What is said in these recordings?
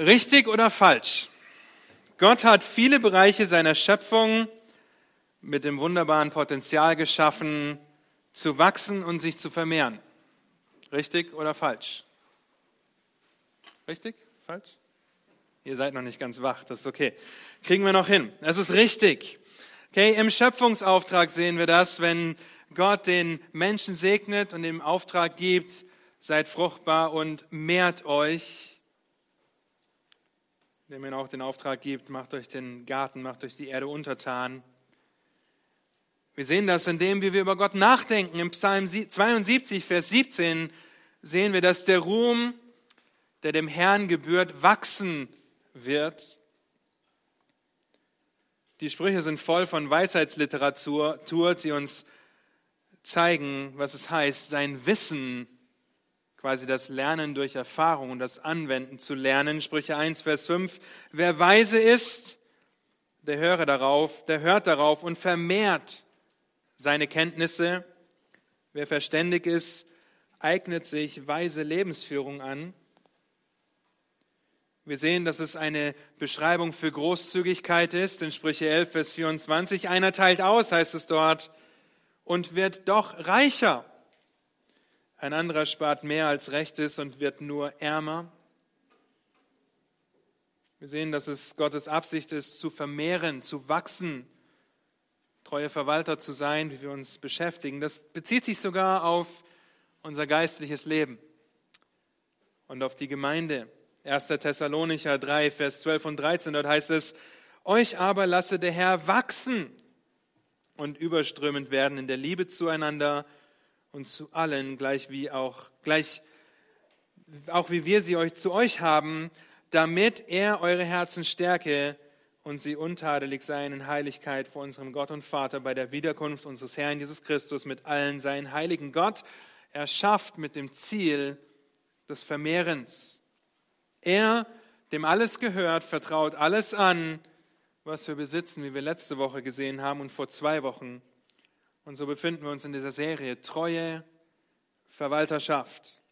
Richtig oder falsch? Gott hat viele Bereiche seiner Schöpfung mit dem wunderbaren Potenzial geschaffen, zu wachsen und sich zu vermehren. Richtig oder falsch? Richtig? Falsch? Ihr seid noch nicht ganz wach, das ist okay. Kriegen wir noch hin. Es ist richtig. Okay, im Schöpfungsauftrag sehen wir das, wenn Gott den Menschen segnet und dem Auftrag gibt, seid fruchtbar und mehrt euch. Dem er auch den Auftrag gibt, macht euch den Garten, macht euch die Erde untertan. Wir sehen das, indem wir über Gott nachdenken. Im Psalm 72, Vers 17 sehen wir, dass der Ruhm, der dem Herrn gebührt, wachsen wird. Die Sprüche sind voll von Weisheitsliteratur, die uns zeigen, was es heißt, sein Wissen, quasi das Lernen durch Erfahrung und das Anwenden zu lernen. Sprüche 1, Vers 5. Wer weise ist, der höre darauf, der hört darauf und vermehrt seine Kenntnisse. Wer verständig ist, eignet sich weise Lebensführung an. Wir sehen, dass es eine Beschreibung für Großzügigkeit ist. In Sprüche 11, Vers 24, einer teilt aus, heißt es dort, und wird doch reicher. Ein anderer spart mehr als recht ist und wird nur ärmer. Wir sehen, dass es Gottes Absicht ist, zu vermehren, zu wachsen, treue Verwalter zu sein, wie wir uns beschäftigen. Das bezieht sich sogar auf unser geistliches Leben und auf die Gemeinde. 1. Thessalonicher 3, Vers 12 und 13, dort heißt es, euch aber lasse der Herr wachsen und überströmend werden in der Liebe zueinander und zu allen, gleich wie auch, gleich, auch wie wir sie euch zu euch haben, damit er eure Herzen stärke und sie untadelig seien in Heiligkeit vor unserem Gott und Vater bei der Wiederkunft unseres Herrn Jesus Christus mit allen seinen Heiligen. Gott erschafft mit dem Ziel des Vermehrens. Er, dem alles gehört, vertraut alles an, was wir besitzen, wie wir letzte Woche gesehen haben und vor zwei Wochen. Und so befinden wir uns in dieser Serie Treue, Verwalterschaft.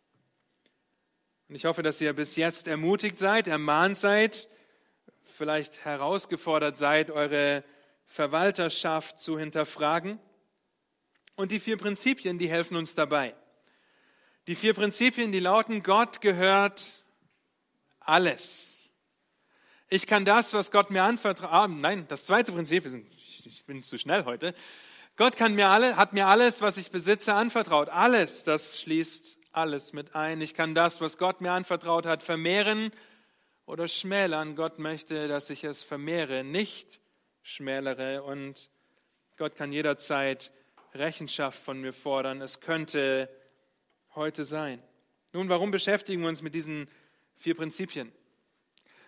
Und ich hoffe, dass ihr bis jetzt ermutigt seid, ermahnt seid, vielleicht herausgefordert seid, eure Verwalterschaft zu hinterfragen. Und die vier Prinzipien, die helfen uns dabei. Die vier Prinzipien, die lauten, Gott gehört alles. Ich kann das, was Gott mir anvertraut, ah, nein, das zweite Prinzip, ich bin zu schnell heute. Gott kann mir alle, hat mir alles, was ich besitze, anvertraut. Alles, das schließt alles mit ein. Ich kann das, was Gott mir anvertraut hat, vermehren oder schmälern. Gott möchte, dass ich es vermehre, nicht schmälere. Und Gott kann jederzeit Rechenschaft von mir fordern. Es könnte heute sein. Nun, warum beschäftigen wir uns mit diesen Vier Prinzipien.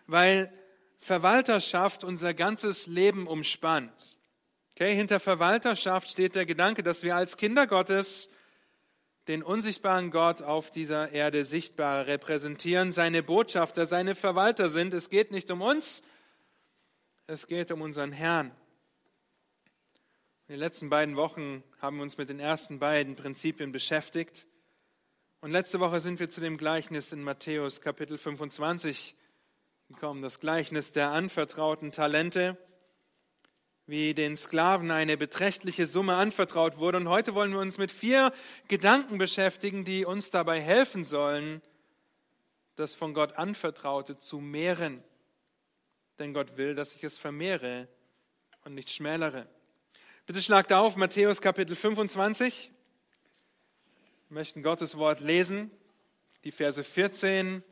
Weil Verwalterschaft unser ganzes Leben umspannt. Okay, hinter Verwalterschaft steht der Gedanke, dass wir als Kinder Gottes den unsichtbaren Gott auf dieser Erde sichtbar repräsentieren, seine Botschafter, seine Verwalter sind. Es geht nicht um uns, es geht um unseren Herrn. In den letzten beiden Wochen haben wir uns mit den ersten beiden Prinzipien beschäftigt. Und letzte Woche sind wir zu dem Gleichnis in Matthäus Kapitel 25 gekommen, das Gleichnis der anvertrauten Talente, wie den Sklaven eine beträchtliche Summe anvertraut wurde. Und heute wollen wir uns mit vier Gedanken beschäftigen, die uns dabei helfen sollen, das von Gott anvertraute zu mehren. Denn Gott will, dass ich es vermehre und nicht schmälere. Bitte schlagt auf Matthäus Kapitel 25. Wir möchten Gottes Wort lesen, die Verse 14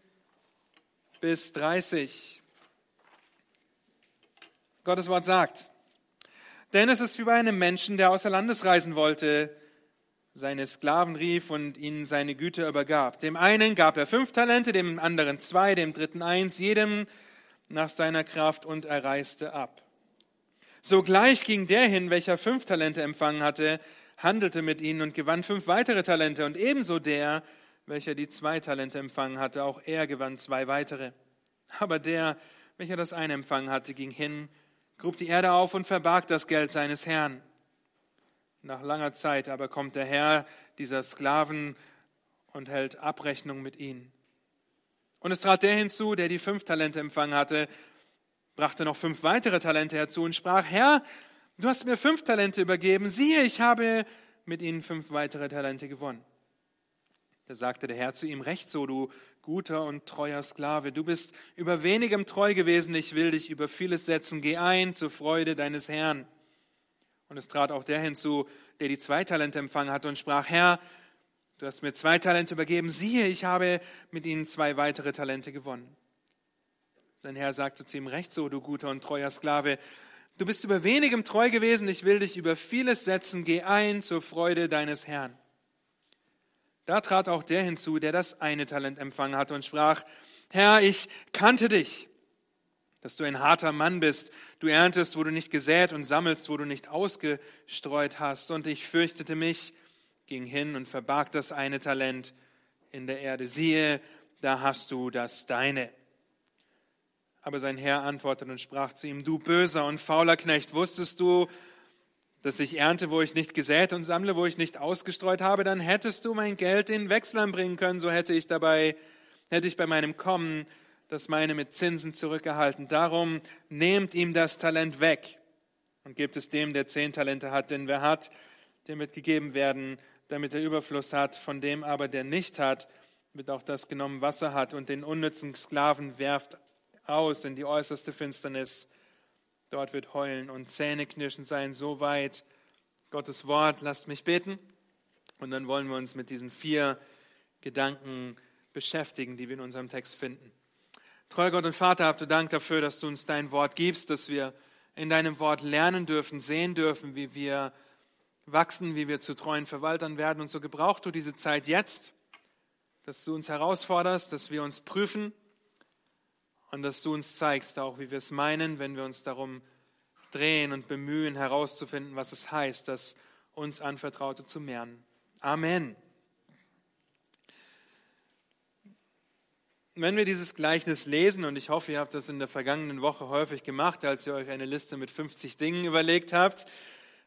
bis 30. Gottes Wort sagt, denn es ist wie bei einem Menschen, der außer Landes reisen wollte, seine Sklaven rief und ihnen seine Güter übergab. Dem einen gab er fünf Talente, dem anderen zwei, dem dritten eins, jedem nach seiner Kraft und er reiste ab. Sogleich ging der hin, welcher fünf Talente empfangen hatte, handelte mit ihnen und gewann fünf weitere Talente. Und ebenso der, welcher die zwei Talente empfangen hatte, auch er gewann zwei weitere. Aber der, welcher das eine empfangen hatte, ging hin, grub die Erde auf und verbarg das Geld seines Herrn. Nach langer Zeit aber kommt der Herr dieser Sklaven und hält Abrechnung mit ihnen. Und es trat der hinzu, der die fünf Talente empfangen hatte, brachte noch fünf weitere Talente herzu und sprach, Herr, du hast mir fünf Talente übergeben, siehe, ich habe mit ihnen fünf weitere Talente gewonnen. Da sagte der Herr zu ihm, recht so, du guter und treuer Sklave, du bist über wenigem treu gewesen, ich will dich über vieles setzen, geh ein zur Freude deines Herrn. Und es trat auch der hinzu, der die zwei Talente empfangen hatte und sprach, Herr, du hast mir zwei Talente übergeben, siehe, ich habe mit ihnen zwei weitere Talente gewonnen. Sein Herr sagte zu ihm, recht so, du guter und treuer Sklave, du bist über wenigem treu gewesen, ich will dich über vieles setzen, geh ein zur Freude deines Herrn. Da trat auch der hinzu, der das eine Talent empfangen hatte und sprach, Herr, ich kannte dich, dass du ein harter Mann bist. Du erntest, wo du nicht gesät und sammelst, wo du nicht ausgestreut hast. Und ich fürchtete mich, ging hin und verbarg das eine Talent in der Erde. Siehe, da hast du das deine. Aber sein Herr antwortete und sprach zu ihm, du böser und fauler Knecht, wusstest du, dass ich ernte, wo ich nicht gesät und sammle, wo ich nicht ausgestreut habe, dann hättest du mein Geld in Wechseln bringen können, so hätte ich dabei, hätte ich bei meinem Kommen das meine mit Zinsen zurückgehalten. Darum nehmt ihm das Talent weg und gebt es dem, der zehn Talente hat, denn wer hat, dem wird gegeben werden, damit er Überfluss hat, von dem aber, der nicht hat, wird auch das genommen, was er hat, und den unnützen Sklaven werft aus in die äußerste Finsternis, Dort wird Heulen und Zähneknirschen sein, so weit. Gottes Wort, lasst mich beten. Und dann wollen wir uns mit diesen vier Gedanken beschäftigen, die wir in unserem Text finden. Treuer Gott und Vater, habt du Dank dafür, dass du uns dein Wort gibst, dass wir in deinem Wort lernen dürfen, sehen dürfen, wie wir wachsen, wie wir zu treuen Verwaltern werden. Und so gebrauchst du diese Zeit jetzt, dass du uns herausforderst, dass wir uns prüfen, und dass du uns zeigst auch, wie wir es meinen, wenn wir uns darum drehen und bemühen, herauszufinden, was es heißt, das uns Anvertraute zu mehren. Amen. Wenn wir dieses Gleichnis lesen, und ich hoffe, ihr habt das in der vergangenen Woche häufig gemacht, als ihr euch eine Liste mit 50 Dingen überlegt habt,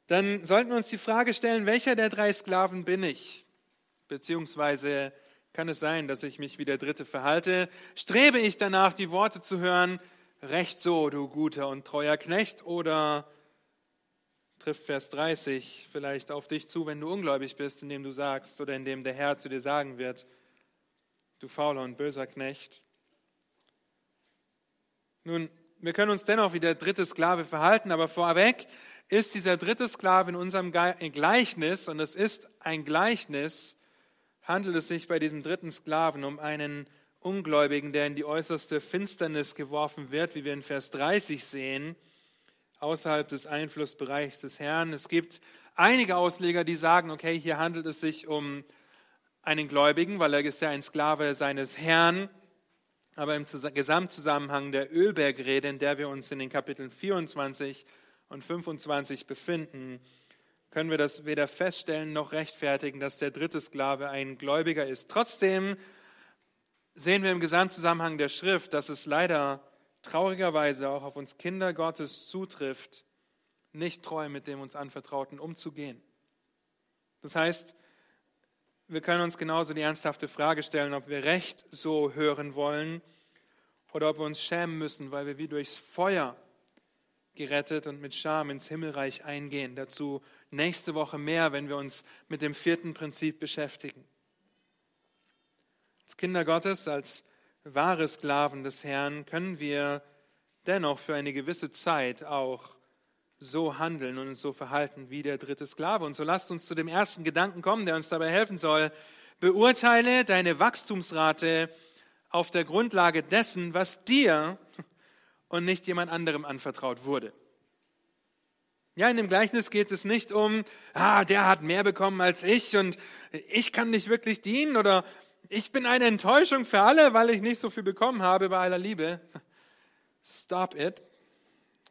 dann sollten wir uns die Frage stellen, welcher der drei Sklaven bin ich? Beziehungsweise kann es sein, dass ich mich wie der Dritte verhalte? Strebe ich danach, die Worte zu hören, recht so, du guter und treuer Knecht? Oder trifft Vers 30 vielleicht auf dich zu, wenn du ungläubig bist, indem du sagst oder indem der Herr zu dir sagen wird, du fauler und böser Knecht? Nun, wir können uns dennoch wie der dritte Sklave verhalten, aber vorweg ist dieser dritte Sklave in unserem Gleichnis, und es ist ein Gleichnis, handelt es sich bei diesem dritten Sklaven um einen Ungläubigen, der in die äußerste Finsternis geworfen wird, wie wir in Vers 30 sehen, außerhalb des Einflussbereichs des Herrn. Es gibt einige Ausleger, die sagen, okay, hier handelt es sich um einen Gläubigen, weil er ist ja ein Sklave seines Herrn. Aber im Gesamtzusammenhang der Ölbergrede, in der wir uns in den Kapiteln 24 und 25 befinden, können wir das weder feststellen noch rechtfertigen, dass der dritte Sklave ein Gläubiger ist. Trotzdem sehen wir im Gesamtzusammenhang der Schrift, dass es leider traurigerweise auch auf uns Kinder Gottes zutrifft, nicht treu mit dem uns Anvertrauten umzugehen. Das heißt, wir können uns genauso die ernsthafte Frage stellen, ob wir Recht so hören wollen oder ob wir uns schämen müssen, weil wir wie durchs Feuer gerettet und mit Scham ins Himmelreich eingehen. Dazu nächste Woche mehr, wenn wir uns mit dem vierten Prinzip beschäftigen. Als Kinder Gottes, als wahre Sklaven des Herrn können wir dennoch für eine gewisse Zeit auch so handeln und so verhalten wie der dritte Sklave. Und so lasst uns zu dem ersten Gedanken kommen, der uns dabei helfen soll. Beurteile deine Wachstumsrate auf der Grundlage dessen, was dir und nicht jemand anderem anvertraut wurde. Ja, in dem Gleichnis geht es nicht um, ah, der hat mehr bekommen als ich und ich kann nicht wirklich dienen oder ich bin eine Enttäuschung für alle, weil ich nicht so viel bekommen habe bei aller Liebe. Stop it.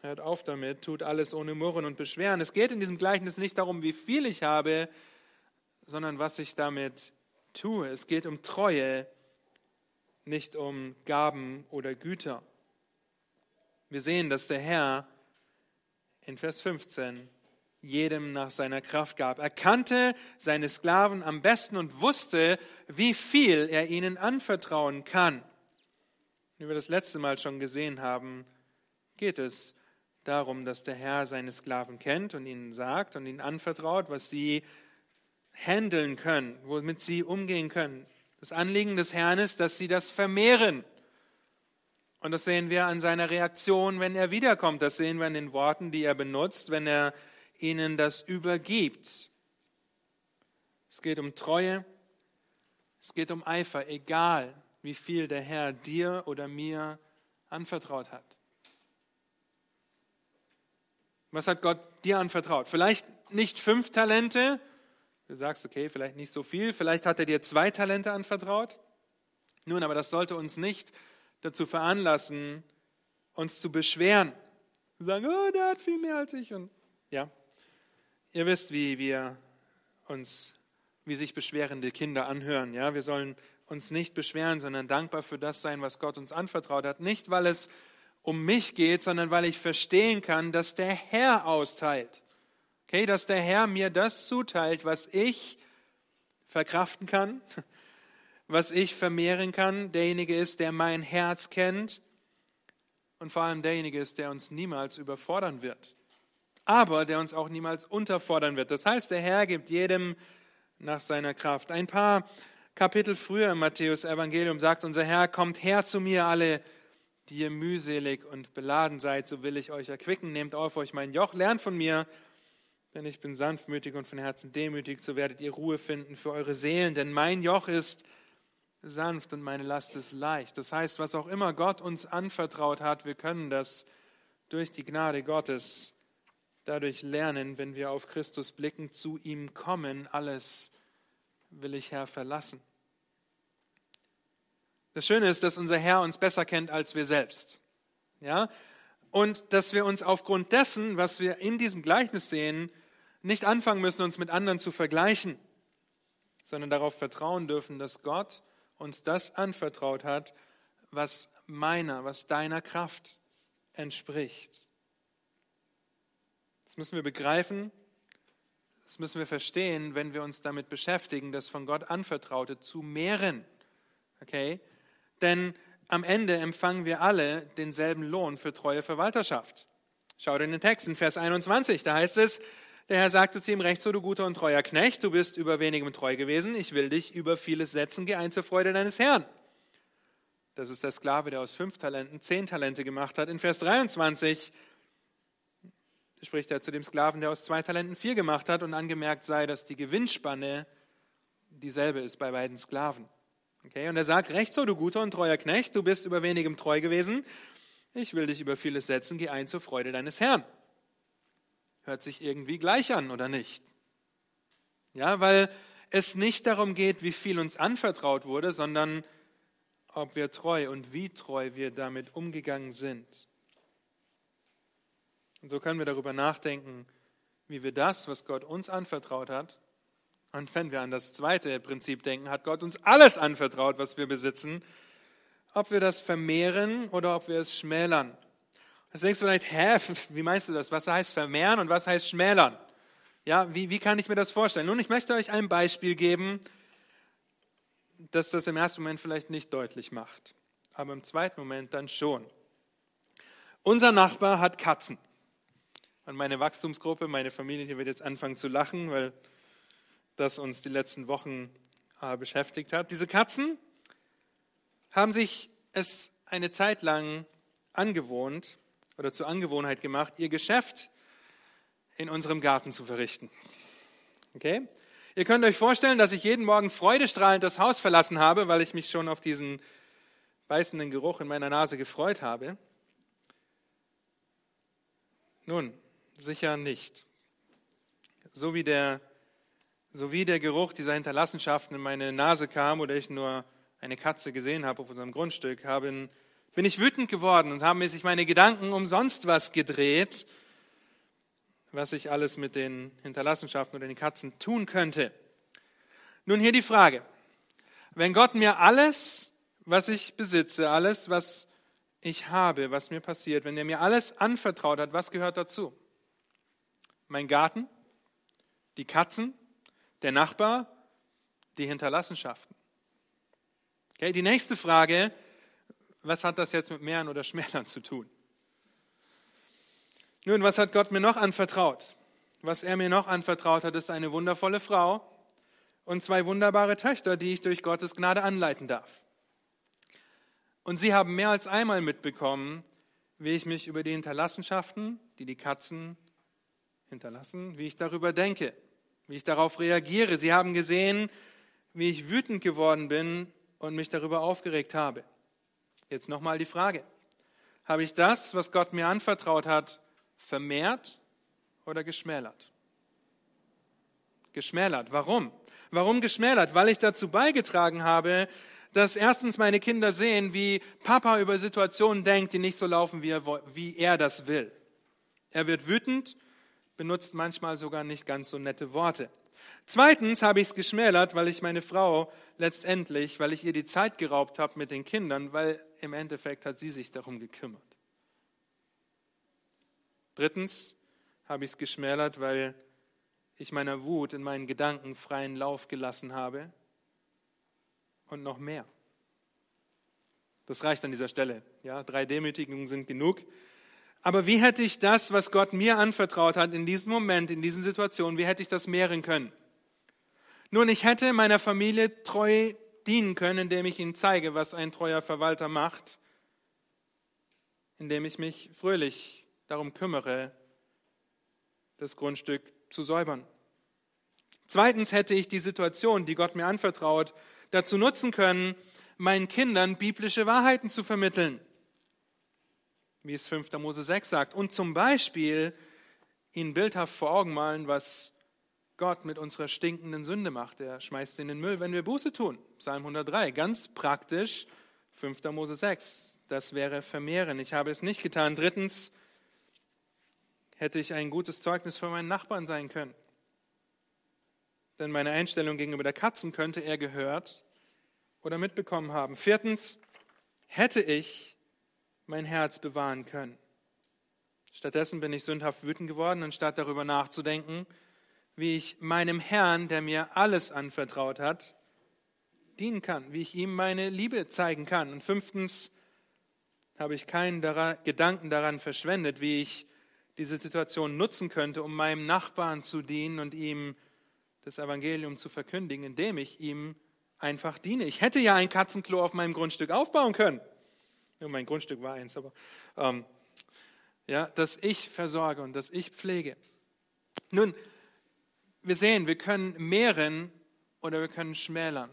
Hört auf damit, tut alles ohne Murren und Beschweren. Es geht in diesem Gleichnis nicht darum, wie viel ich habe, sondern was ich damit tue. Es geht um Treue, nicht um Gaben oder Güter. Wir sehen, dass der Herr in Vers 15 jedem nach seiner Kraft gab. Er kannte seine Sklaven am besten und wusste, wie viel er ihnen anvertrauen kann. Wie wir das letzte Mal schon gesehen haben, geht es darum, dass der Herr seine Sklaven kennt und ihnen sagt und ihnen anvertraut, was sie handeln können, womit sie umgehen können. Das Anliegen des Herrn ist, dass sie das vermehren. Und das sehen wir an seiner Reaktion, wenn er wiederkommt. Das sehen wir in den Worten, die er benutzt, wenn er ihnen das übergibt. Es geht um Treue, es geht um Eifer, egal wie viel der Herr dir oder mir anvertraut hat. Was hat Gott dir anvertraut? Vielleicht nicht fünf Talente. Du sagst, okay, vielleicht nicht so viel. Vielleicht hat er dir zwei Talente anvertraut. Nun, aber das sollte uns nicht dazu veranlassen, uns zu beschweren. Zu sagen, oh, der hat viel mehr als ich. Und ja, ihr wisst, wie wir uns, wie sich beschwerende Kinder anhören. Ja, wir sollen uns nicht beschweren, sondern dankbar für das sein, was Gott uns anvertraut hat. Nicht, weil es um mich geht, sondern weil ich verstehen kann, dass der Herr austeilt. Okay, dass der Herr mir das zuteilt, was ich verkraften kann, was ich vermehren kann. Derjenige ist, der mein Herz kennt und vor allem derjenige ist, der uns niemals überfordern wird, aber der uns auch niemals unterfordern wird. Das heißt, der Herr gibt jedem nach seiner Kraft. Ein paar Kapitel früher im Matthäus Evangelium sagt unser Herr, kommt her zu mir alle, die ihr mühselig und beladen seid, so will ich euch erquicken. Nehmt auf euch mein Joch, lernt von mir, denn ich bin sanftmütig und von Herzen demütig, so werdet ihr Ruhe finden für eure Seelen, denn mein Joch ist sanft und meine Last ist leicht. Das heißt, was auch immer Gott uns anvertraut hat, wir können das durch die Gnade Gottes dadurch lernen, wenn wir auf Christus blicken, zu ihm kommen, alles will ich Herr verlassen. Das Schöne ist, dass unser Herr uns besser kennt als wir selbst. Ja? Und dass wir uns aufgrund dessen, was wir in diesem Gleichnis sehen, nicht anfangen müssen, uns mit anderen zu vergleichen, sondern darauf vertrauen dürfen, dass Gott uns das anvertraut hat, was meiner, was deiner Kraft entspricht. Das müssen wir begreifen, das müssen wir verstehen, wenn wir uns damit beschäftigen, das von Gott anvertraute zu mehren. Okay? denn am Ende empfangen wir alle denselben Lohn für treue Verwalterschaft. Schaut in den Text in Vers 21, da heißt es, der Herr sagte zu ihm, recht so, du guter und treuer Knecht, du bist über wenigem treu gewesen, ich will dich über vieles setzen, geh ein zur Freude deines Herrn. Das ist der Sklave, der aus fünf Talenten zehn Talente gemacht hat. In Vers 23 spricht er zu dem Sklaven, der aus zwei Talenten vier gemacht hat und angemerkt sei, dass die Gewinnspanne dieselbe ist bei beiden Sklaven. Okay, und er sagt, recht so, du guter und treuer Knecht, du bist über wenigem treu gewesen. Ich will dich über vieles setzen, geh ein zur Freude deines Herrn. Hört sich irgendwie gleich an, oder nicht? Ja, weil es nicht darum geht, wie viel uns anvertraut wurde, sondern ob wir treu und wie treu wir damit umgegangen sind. Und so können wir darüber nachdenken, wie wir das, was Gott uns anvertraut hat, und wenn wir an das zweite Prinzip denken, hat Gott uns alles anvertraut, was wir besitzen, ob wir das vermehren oder ob wir es schmälern. Jetzt denkst du vielleicht, hä, wie meinst du das? Was heißt vermehren und was heißt schmälern? Ja, wie, wie kann ich mir das vorstellen? Nun, ich möchte euch ein Beispiel geben, das das im ersten Moment vielleicht nicht deutlich macht, aber im zweiten Moment dann schon. Unser Nachbar hat Katzen. Und meine Wachstumsgruppe, meine Familie hier wird jetzt anfangen zu lachen, weil das uns die letzten Wochen äh, beschäftigt hat. Diese Katzen haben sich es eine Zeit lang angewohnt oder zur Angewohnheit gemacht, ihr Geschäft in unserem Garten zu verrichten. Okay? Ihr könnt euch vorstellen, dass ich jeden Morgen freudestrahlend das Haus verlassen habe, weil ich mich schon auf diesen beißenden Geruch in meiner Nase gefreut habe. Nun, sicher nicht. So wie der so wie der Geruch dieser Hinterlassenschaften in meine Nase kam oder ich nur eine Katze gesehen habe auf unserem Grundstück, haben, bin ich wütend geworden und haben sich meine Gedanken umsonst was gedreht, was ich alles mit den Hinterlassenschaften oder den Katzen tun könnte. Nun hier die Frage. Wenn Gott mir alles, was ich besitze, alles, was ich habe, was mir passiert, wenn er mir alles anvertraut hat, was gehört dazu? Mein Garten, die Katzen, der Nachbar, die Hinterlassenschaften. Okay, die nächste Frage, Was hat das jetzt mit Mehren oder Schmälern zu tun? Nun, was hat Gott mir noch anvertraut? Was er mir noch anvertraut hat, ist eine wundervolle Frau und zwei wunderbare Töchter, die ich durch Gottes Gnade anleiten darf. Und sie haben mehr als einmal mitbekommen, wie ich mich über die Hinterlassenschaften, die die Katzen hinterlassen, wie ich darüber denke, wie ich darauf reagiere. Sie haben gesehen, wie ich wütend geworden bin und mich darüber aufgeregt habe. Jetzt nochmal die Frage. Habe ich das, was Gott mir anvertraut hat, vermehrt oder geschmälert? Geschmälert. Warum? Warum geschmälert? Weil ich dazu beigetragen habe, dass erstens meine Kinder sehen, wie Papa über Situationen denkt, die nicht so laufen, wie er, wie er das will. Er wird wütend, benutzt manchmal sogar nicht ganz so nette Worte. Zweitens habe ich es geschmälert, weil ich meine Frau letztendlich, weil ich ihr die Zeit geraubt habe mit den Kindern, weil im Endeffekt hat sie sich darum gekümmert. Drittens habe ich es geschmälert, weil ich meiner Wut in meinen Gedanken freien Lauf gelassen habe und noch mehr. Das reicht an dieser Stelle. Ja, drei Demütigungen sind genug. Aber wie hätte ich das, was Gott mir anvertraut hat, in diesem Moment, in diesen Situationen, wie hätte ich das mehren können? Nun, ich hätte meiner Familie treu dienen können, indem ich ihnen zeige, was ein treuer Verwalter macht, indem ich mich fröhlich darum kümmere, das Grundstück zu säubern. Zweitens hätte ich die Situation, die Gott mir anvertraut, dazu nutzen können, meinen Kindern biblische Wahrheiten zu vermitteln. Wie es 5. Mose 6 sagt. Und zum Beispiel ihnen bildhaft vor Augen malen, was Gott mit unserer stinkenden Sünde macht. Er schmeißt sie in den Müll, wenn wir Buße tun. Psalm 103. Ganz praktisch 5. Mose 6. Das wäre vermehren. Ich habe es nicht getan. Drittens hätte ich ein gutes Zeugnis für meinen Nachbarn sein können denn meine Einstellung gegenüber der Katzen könnte er gehört oder mitbekommen haben. Viertens, hätte ich mein Herz bewahren können. Stattdessen bin ich sündhaft wütend geworden, anstatt darüber nachzudenken, wie ich meinem Herrn, der mir alles anvertraut hat, dienen kann, wie ich ihm meine Liebe zeigen kann. Und fünftens habe ich keinen Gedanken daran verschwendet, wie ich diese Situation nutzen könnte, um meinem Nachbarn zu dienen und ihm das Evangelium zu verkündigen, indem ich ihm einfach diene. Ich hätte ja ein Katzenklo auf meinem Grundstück aufbauen können. Ja, mein Grundstück war eins, aber ähm, ja, dass ich versorge und dass ich pflege. Nun, wir sehen, wir können mehren oder wir können schmälern.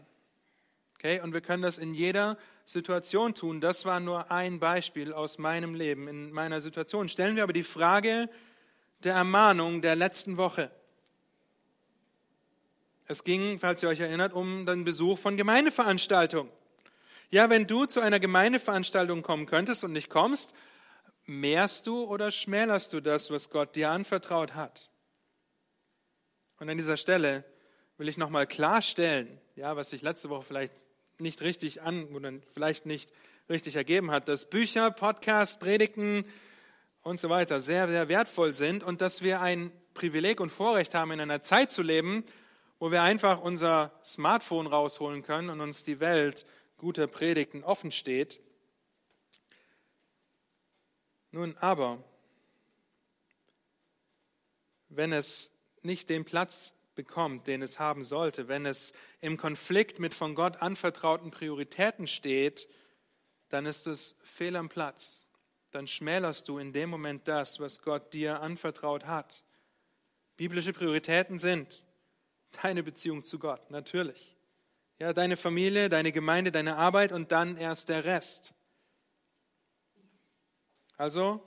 Okay? Und wir können das in jeder Situation tun. Das war nur ein Beispiel aus meinem Leben, in meiner Situation. Stellen wir aber die Frage der Ermahnung der letzten Woche. Es ging, falls ihr euch erinnert, um den Besuch von Gemeindeveranstaltungen. Ja, wenn du zu einer Gemeindeveranstaltung kommen könntest und nicht kommst, mehrst du oder schmälerst du das, was Gott dir anvertraut hat? Und an dieser Stelle will ich nochmal klarstellen, ja, was sich letzte Woche vielleicht nicht richtig an oder vielleicht nicht richtig ergeben hat, dass Bücher, Podcasts, Predigten und so weiter sehr, sehr wertvoll sind und dass wir ein Privileg und Vorrecht haben, in einer Zeit zu leben, wo wir einfach unser Smartphone rausholen können und uns die Welt guter Predigten offen steht. Nun aber, wenn es nicht den Platz bekommt, den es haben sollte, wenn es im Konflikt mit von Gott anvertrauten Prioritäten steht, dann ist es fehl am Platz. Dann schmälerst du in dem Moment das, was Gott dir anvertraut hat. Biblische Prioritäten sind Deine Beziehung zu Gott, natürlich. Ja, deine Familie, deine Gemeinde, deine Arbeit und dann erst der Rest. Also,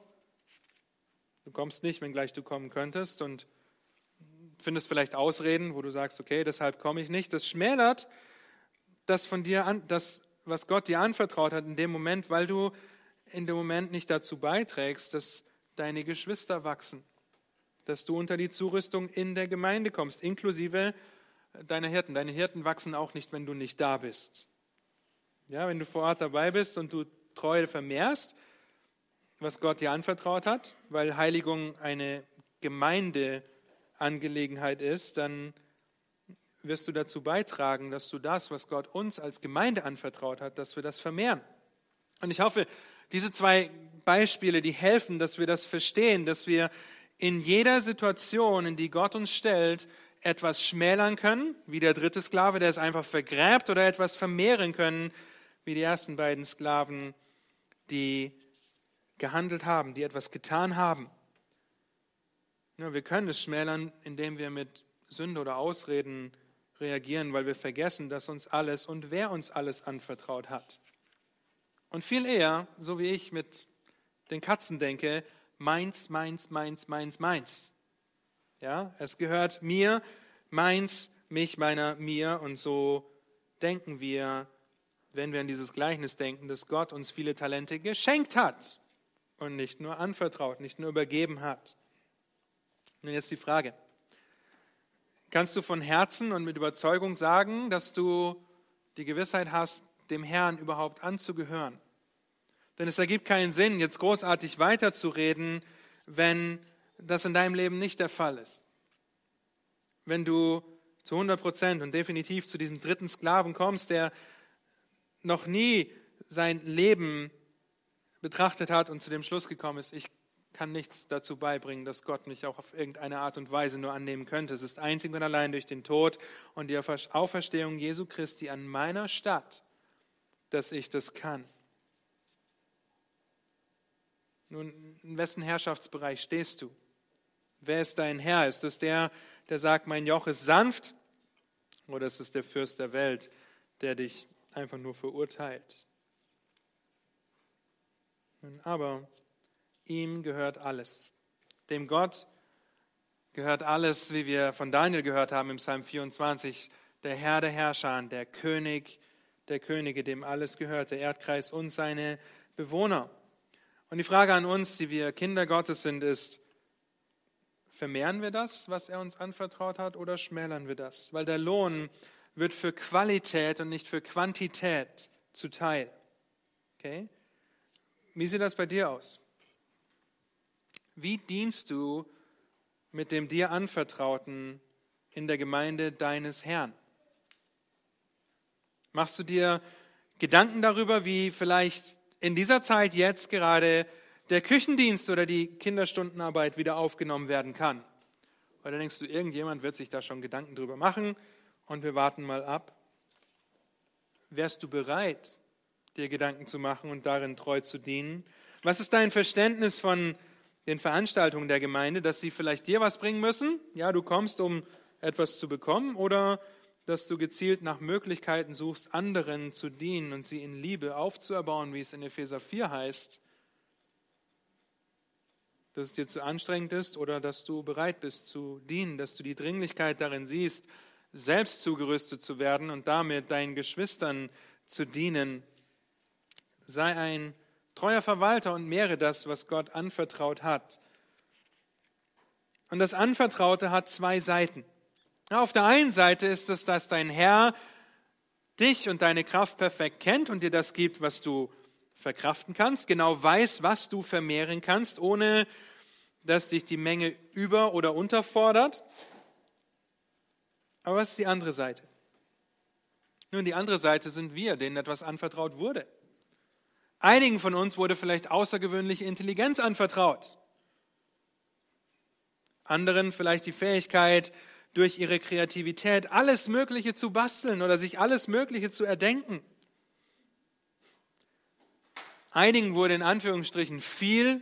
du kommst nicht, wenngleich du kommen könntest und findest vielleicht Ausreden, wo du sagst, okay, deshalb komme ich nicht. Das schmälert das von dir an, das, was Gott dir anvertraut hat in dem Moment, weil du in dem Moment nicht dazu beiträgst, dass deine Geschwister wachsen dass du unter die Zurüstung in der Gemeinde kommst, inklusive deiner Hirten. Deine Hirten wachsen auch nicht, wenn du nicht da bist. Ja, wenn du vor Ort dabei bist und du Treue vermehrst, was Gott dir anvertraut hat, weil Heiligung eine Gemeindeangelegenheit ist, dann wirst du dazu beitragen, dass du das, was Gott uns als Gemeinde anvertraut hat, dass wir das vermehren. Und ich hoffe, diese zwei Beispiele, die helfen, dass wir das verstehen, dass wir in jeder Situation, in die Gott uns stellt, etwas schmälern können, wie der dritte Sklave, der es einfach vergräbt, oder etwas vermehren können, wie die ersten beiden Sklaven, die gehandelt haben, die etwas getan haben. Ja, wir können es schmälern, indem wir mit Sünde oder Ausreden reagieren, weil wir vergessen, dass uns alles und wer uns alles anvertraut hat. Und viel eher, so wie ich mit den Katzen denke, meins, meins, meins, meins, meins. Ja, es gehört mir, meins, mich, meiner, mir und so denken wir, wenn wir an dieses Gleichnis denken, dass Gott uns viele Talente geschenkt hat und nicht nur anvertraut, nicht nur übergeben hat. Nun jetzt die Frage, kannst du von Herzen und mit Überzeugung sagen, dass du die Gewissheit hast, dem Herrn überhaupt anzugehören? Denn es ergibt keinen Sinn, jetzt großartig weiterzureden, wenn das in deinem Leben nicht der Fall ist. Wenn du zu 100 Prozent und definitiv zu diesem dritten Sklaven kommst, der noch nie sein Leben betrachtet hat und zu dem Schluss gekommen ist, ich kann nichts dazu beibringen, dass Gott mich auch auf irgendeine Art und Weise nur annehmen könnte. Es ist einzig und allein durch den Tod und die Auferstehung Jesu Christi an meiner Stadt, dass ich das kann. Nun, in wessen Herrschaftsbereich stehst du? Wer ist dein Herr? Ist es der, der sagt, mein Joch ist sanft? Oder ist es der Fürst der Welt, der dich einfach nur verurteilt? Aber ihm gehört alles. Dem Gott gehört alles, wie wir von Daniel gehört haben im Psalm 24, der Herr der Herrscher, der König der Könige, dem alles gehört, der Erdkreis und seine Bewohner. Und die Frage an uns, die wir Kinder Gottes sind, ist, vermehren wir das, was er uns anvertraut hat, oder schmälern wir das? Weil der Lohn wird für Qualität und nicht für Quantität zuteil. Okay? Wie sieht das bei dir aus? Wie dienst du mit dem dir anvertrauten in der Gemeinde deines Herrn? Machst du dir Gedanken darüber, wie vielleicht in dieser Zeit jetzt gerade der Küchendienst oder die Kinderstundenarbeit wieder aufgenommen werden kann? Oder denkst du, irgendjemand wird sich da schon Gedanken drüber machen und wir warten mal ab? Wärst du bereit, dir Gedanken zu machen und darin treu zu dienen? Was ist dein Verständnis von den Veranstaltungen der Gemeinde, dass sie vielleicht dir was bringen müssen? Ja, du kommst, um etwas zu bekommen oder dass du gezielt nach Möglichkeiten suchst, anderen zu dienen und sie in Liebe aufzuerbauen, wie es in Epheser 4 heißt, dass es dir zu anstrengend ist oder dass du bereit bist zu dienen, dass du die Dringlichkeit darin siehst, selbst zugerüstet zu werden und damit deinen Geschwistern zu dienen. Sei ein treuer Verwalter und mehre das, was Gott anvertraut hat. Und das Anvertraute hat zwei Seiten. Auf der einen Seite ist es, dass dein Herr dich und deine Kraft perfekt kennt und dir das gibt, was du verkraften kannst, genau weiß, was du vermehren kannst, ohne dass dich die Menge über- oder unterfordert. Aber was ist die andere Seite? Nun, die andere Seite sind wir, denen etwas anvertraut wurde. Einigen von uns wurde vielleicht außergewöhnliche Intelligenz anvertraut. Anderen vielleicht die Fähigkeit, durch ihre Kreativität alles Mögliche zu basteln oder sich alles Mögliche zu erdenken. Einigen wurde in Anführungsstrichen viel,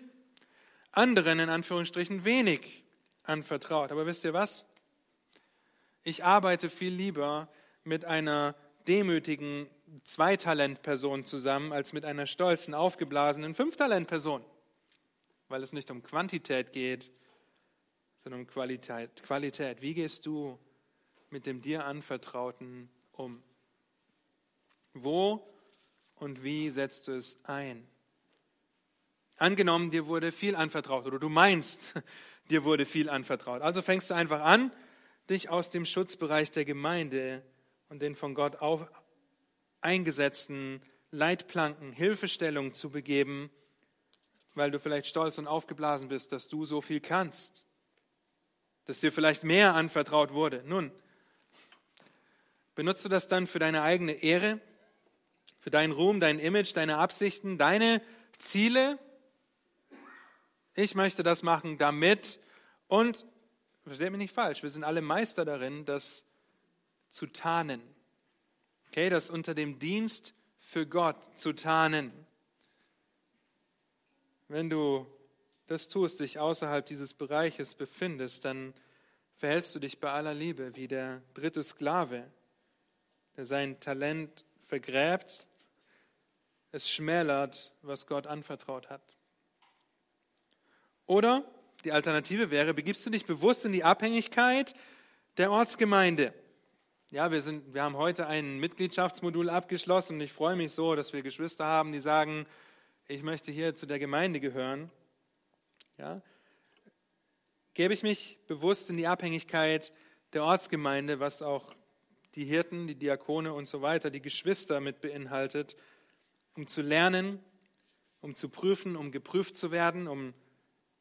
anderen in Anführungsstrichen wenig anvertraut. Aber wisst ihr was? Ich arbeite viel lieber mit einer demütigen Zweitalent-Person zusammen als mit einer stolzen, aufgeblasenen Fünftalent-Person, weil es nicht um Quantität geht, sondern um Qualität. Qualität. Wie gehst du mit dem dir anvertrauten um? Wo und wie setzt du es ein? Angenommen, dir wurde viel anvertraut oder du meinst, dir wurde viel anvertraut. Also fängst du einfach an, dich aus dem Schutzbereich der Gemeinde und den von Gott auf, eingesetzten Leitplanken, Hilfestellungen zu begeben, weil du vielleicht stolz und aufgeblasen bist, dass du so viel kannst dass dir vielleicht mehr anvertraut wurde. Nun, benutzt du das dann für deine eigene Ehre, für deinen Ruhm, dein Image, deine Absichten, deine Ziele. Ich möchte das machen damit und, versteht mich nicht falsch, wir sind alle Meister darin, das zu tarnen. Okay, das unter dem Dienst für Gott zu tarnen. Wenn du das tust, dich außerhalb dieses Bereiches befindest, dann verhältst du dich bei aller Liebe wie der dritte Sklave, der sein Talent vergräbt, es schmälert, was Gott anvertraut hat. Oder die Alternative wäre, begibst du dich bewusst in die Abhängigkeit der Ortsgemeinde. Ja, wir, sind, wir haben heute ein Mitgliedschaftsmodul abgeschlossen und ich freue mich so, dass wir Geschwister haben, die sagen, ich möchte hier zu der Gemeinde gehören. Ja, gebe ich mich bewusst in die Abhängigkeit der Ortsgemeinde, was auch die Hirten, die Diakone und so weiter, die Geschwister mit beinhaltet, um zu lernen, um zu prüfen, um geprüft zu werden, um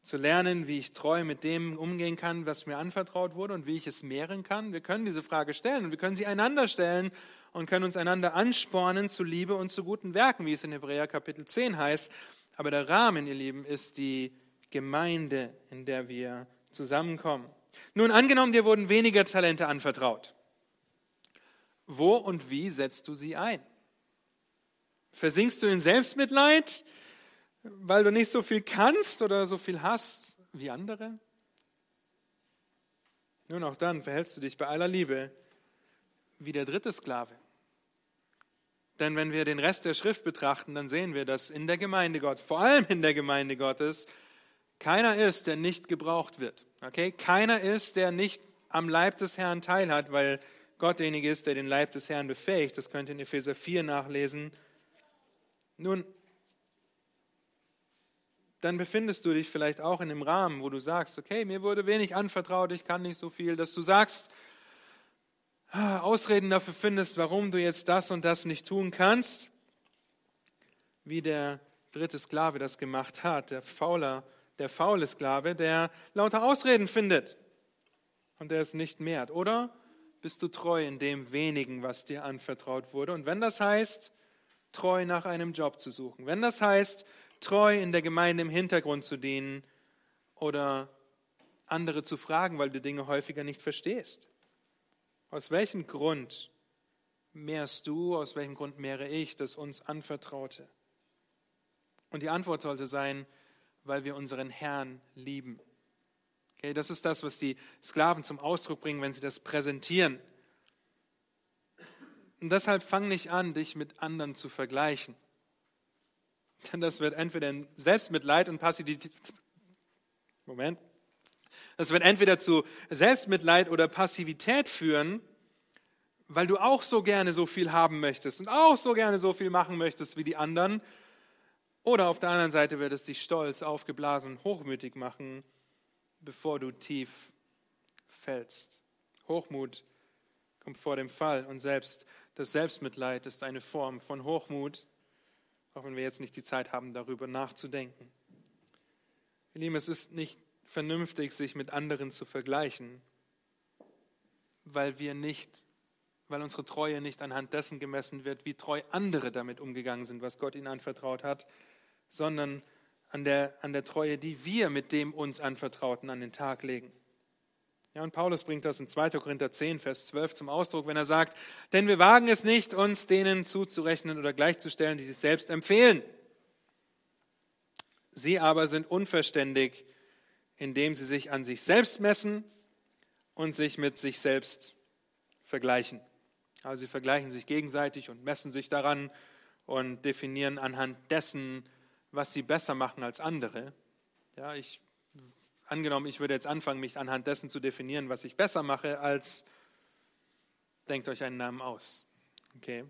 zu lernen, wie ich treu mit dem umgehen kann, was mir anvertraut wurde und wie ich es mehren kann. Wir können diese Frage stellen und wir können sie einander stellen und können uns einander anspornen zu Liebe und zu guten Werken, wie es in Hebräer Kapitel 10 heißt. Aber der Rahmen, ihr Lieben, ist die Gemeinde, in der wir zusammenkommen. Nun, angenommen, dir wurden weniger Talente anvertraut. Wo und wie setzt du sie ein? Versinkst du in Selbstmitleid? Weil du nicht so viel kannst oder so viel hast wie andere? Nun, auch dann verhältst du dich bei aller Liebe wie der dritte Sklave. Denn wenn wir den Rest der Schrift betrachten, dann sehen wir, dass in der Gemeinde Gottes, vor allem in der Gemeinde Gottes, keiner ist, der nicht gebraucht wird. Okay? Keiner ist, der nicht am Leib des Herrn teilhat, weil Gott derjenige ist, der den Leib des Herrn befähigt. Das könnt ihr in Epheser 4 nachlesen. Nun, dann befindest du dich vielleicht auch in dem Rahmen, wo du sagst, okay, mir wurde wenig anvertraut, ich kann nicht so viel, dass du sagst, Ausreden dafür findest, warum du jetzt das und das nicht tun kannst, wie der dritte Sklave das gemacht hat, der fauler, der faule Sklave, der lauter Ausreden findet und der es nicht mehrt. Oder bist du treu in dem wenigen, was dir anvertraut wurde? Und wenn das heißt, treu nach einem Job zu suchen, wenn das heißt, treu in der Gemeinde im Hintergrund zu dienen oder andere zu fragen, weil du Dinge häufiger nicht verstehst. Aus welchem Grund mehrst du, aus welchem Grund mehre ich das uns anvertraute? Und die Antwort sollte sein, weil wir unseren Herrn lieben. Okay, das ist das, was die Sklaven zum Ausdruck bringen, wenn sie das präsentieren. Und deshalb fang nicht an, dich mit anderen zu vergleichen. Denn das wird entweder Selbstmitleid und Passivität. Moment. Das wird entweder zu Selbstmitleid oder Passivität führen, weil du auch so gerne so viel haben möchtest und auch so gerne so viel machen möchtest wie die anderen. Oder auf der anderen Seite wird es dich stolz, aufgeblasen hochmütig machen, bevor du tief fällst. Hochmut kommt vor dem Fall und selbst das Selbstmitleid ist eine Form von Hochmut auch wenn wir jetzt nicht die Zeit haben, darüber nachzudenken. Ihr Lieben, es ist nicht vernünftig, sich mit anderen zu vergleichen, weil wir nicht, weil unsere Treue nicht anhand dessen gemessen wird, wie treu andere damit umgegangen sind, was Gott ihnen anvertraut hat, sondern an der, an der Treue, die wir mit dem uns Anvertrauten an den Tag legen. Ja, und Paulus bringt das in 2. Korinther 10, Vers 12 zum Ausdruck, wenn er sagt, denn wir wagen es nicht, uns denen zuzurechnen oder gleichzustellen, die sich selbst empfehlen. Sie aber sind unverständig, indem sie sich an sich selbst messen und sich mit sich selbst vergleichen. Also sie vergleichen sich gegenseitig und messen sich daran und definieren anhand dessen, was sie besser machen als andere. Ja, ich angenommen, ich würde jetzt anfangen, mich anhand dessen zu definieren, was ich besser mache, als denkt euch einen Namen aus. Okay?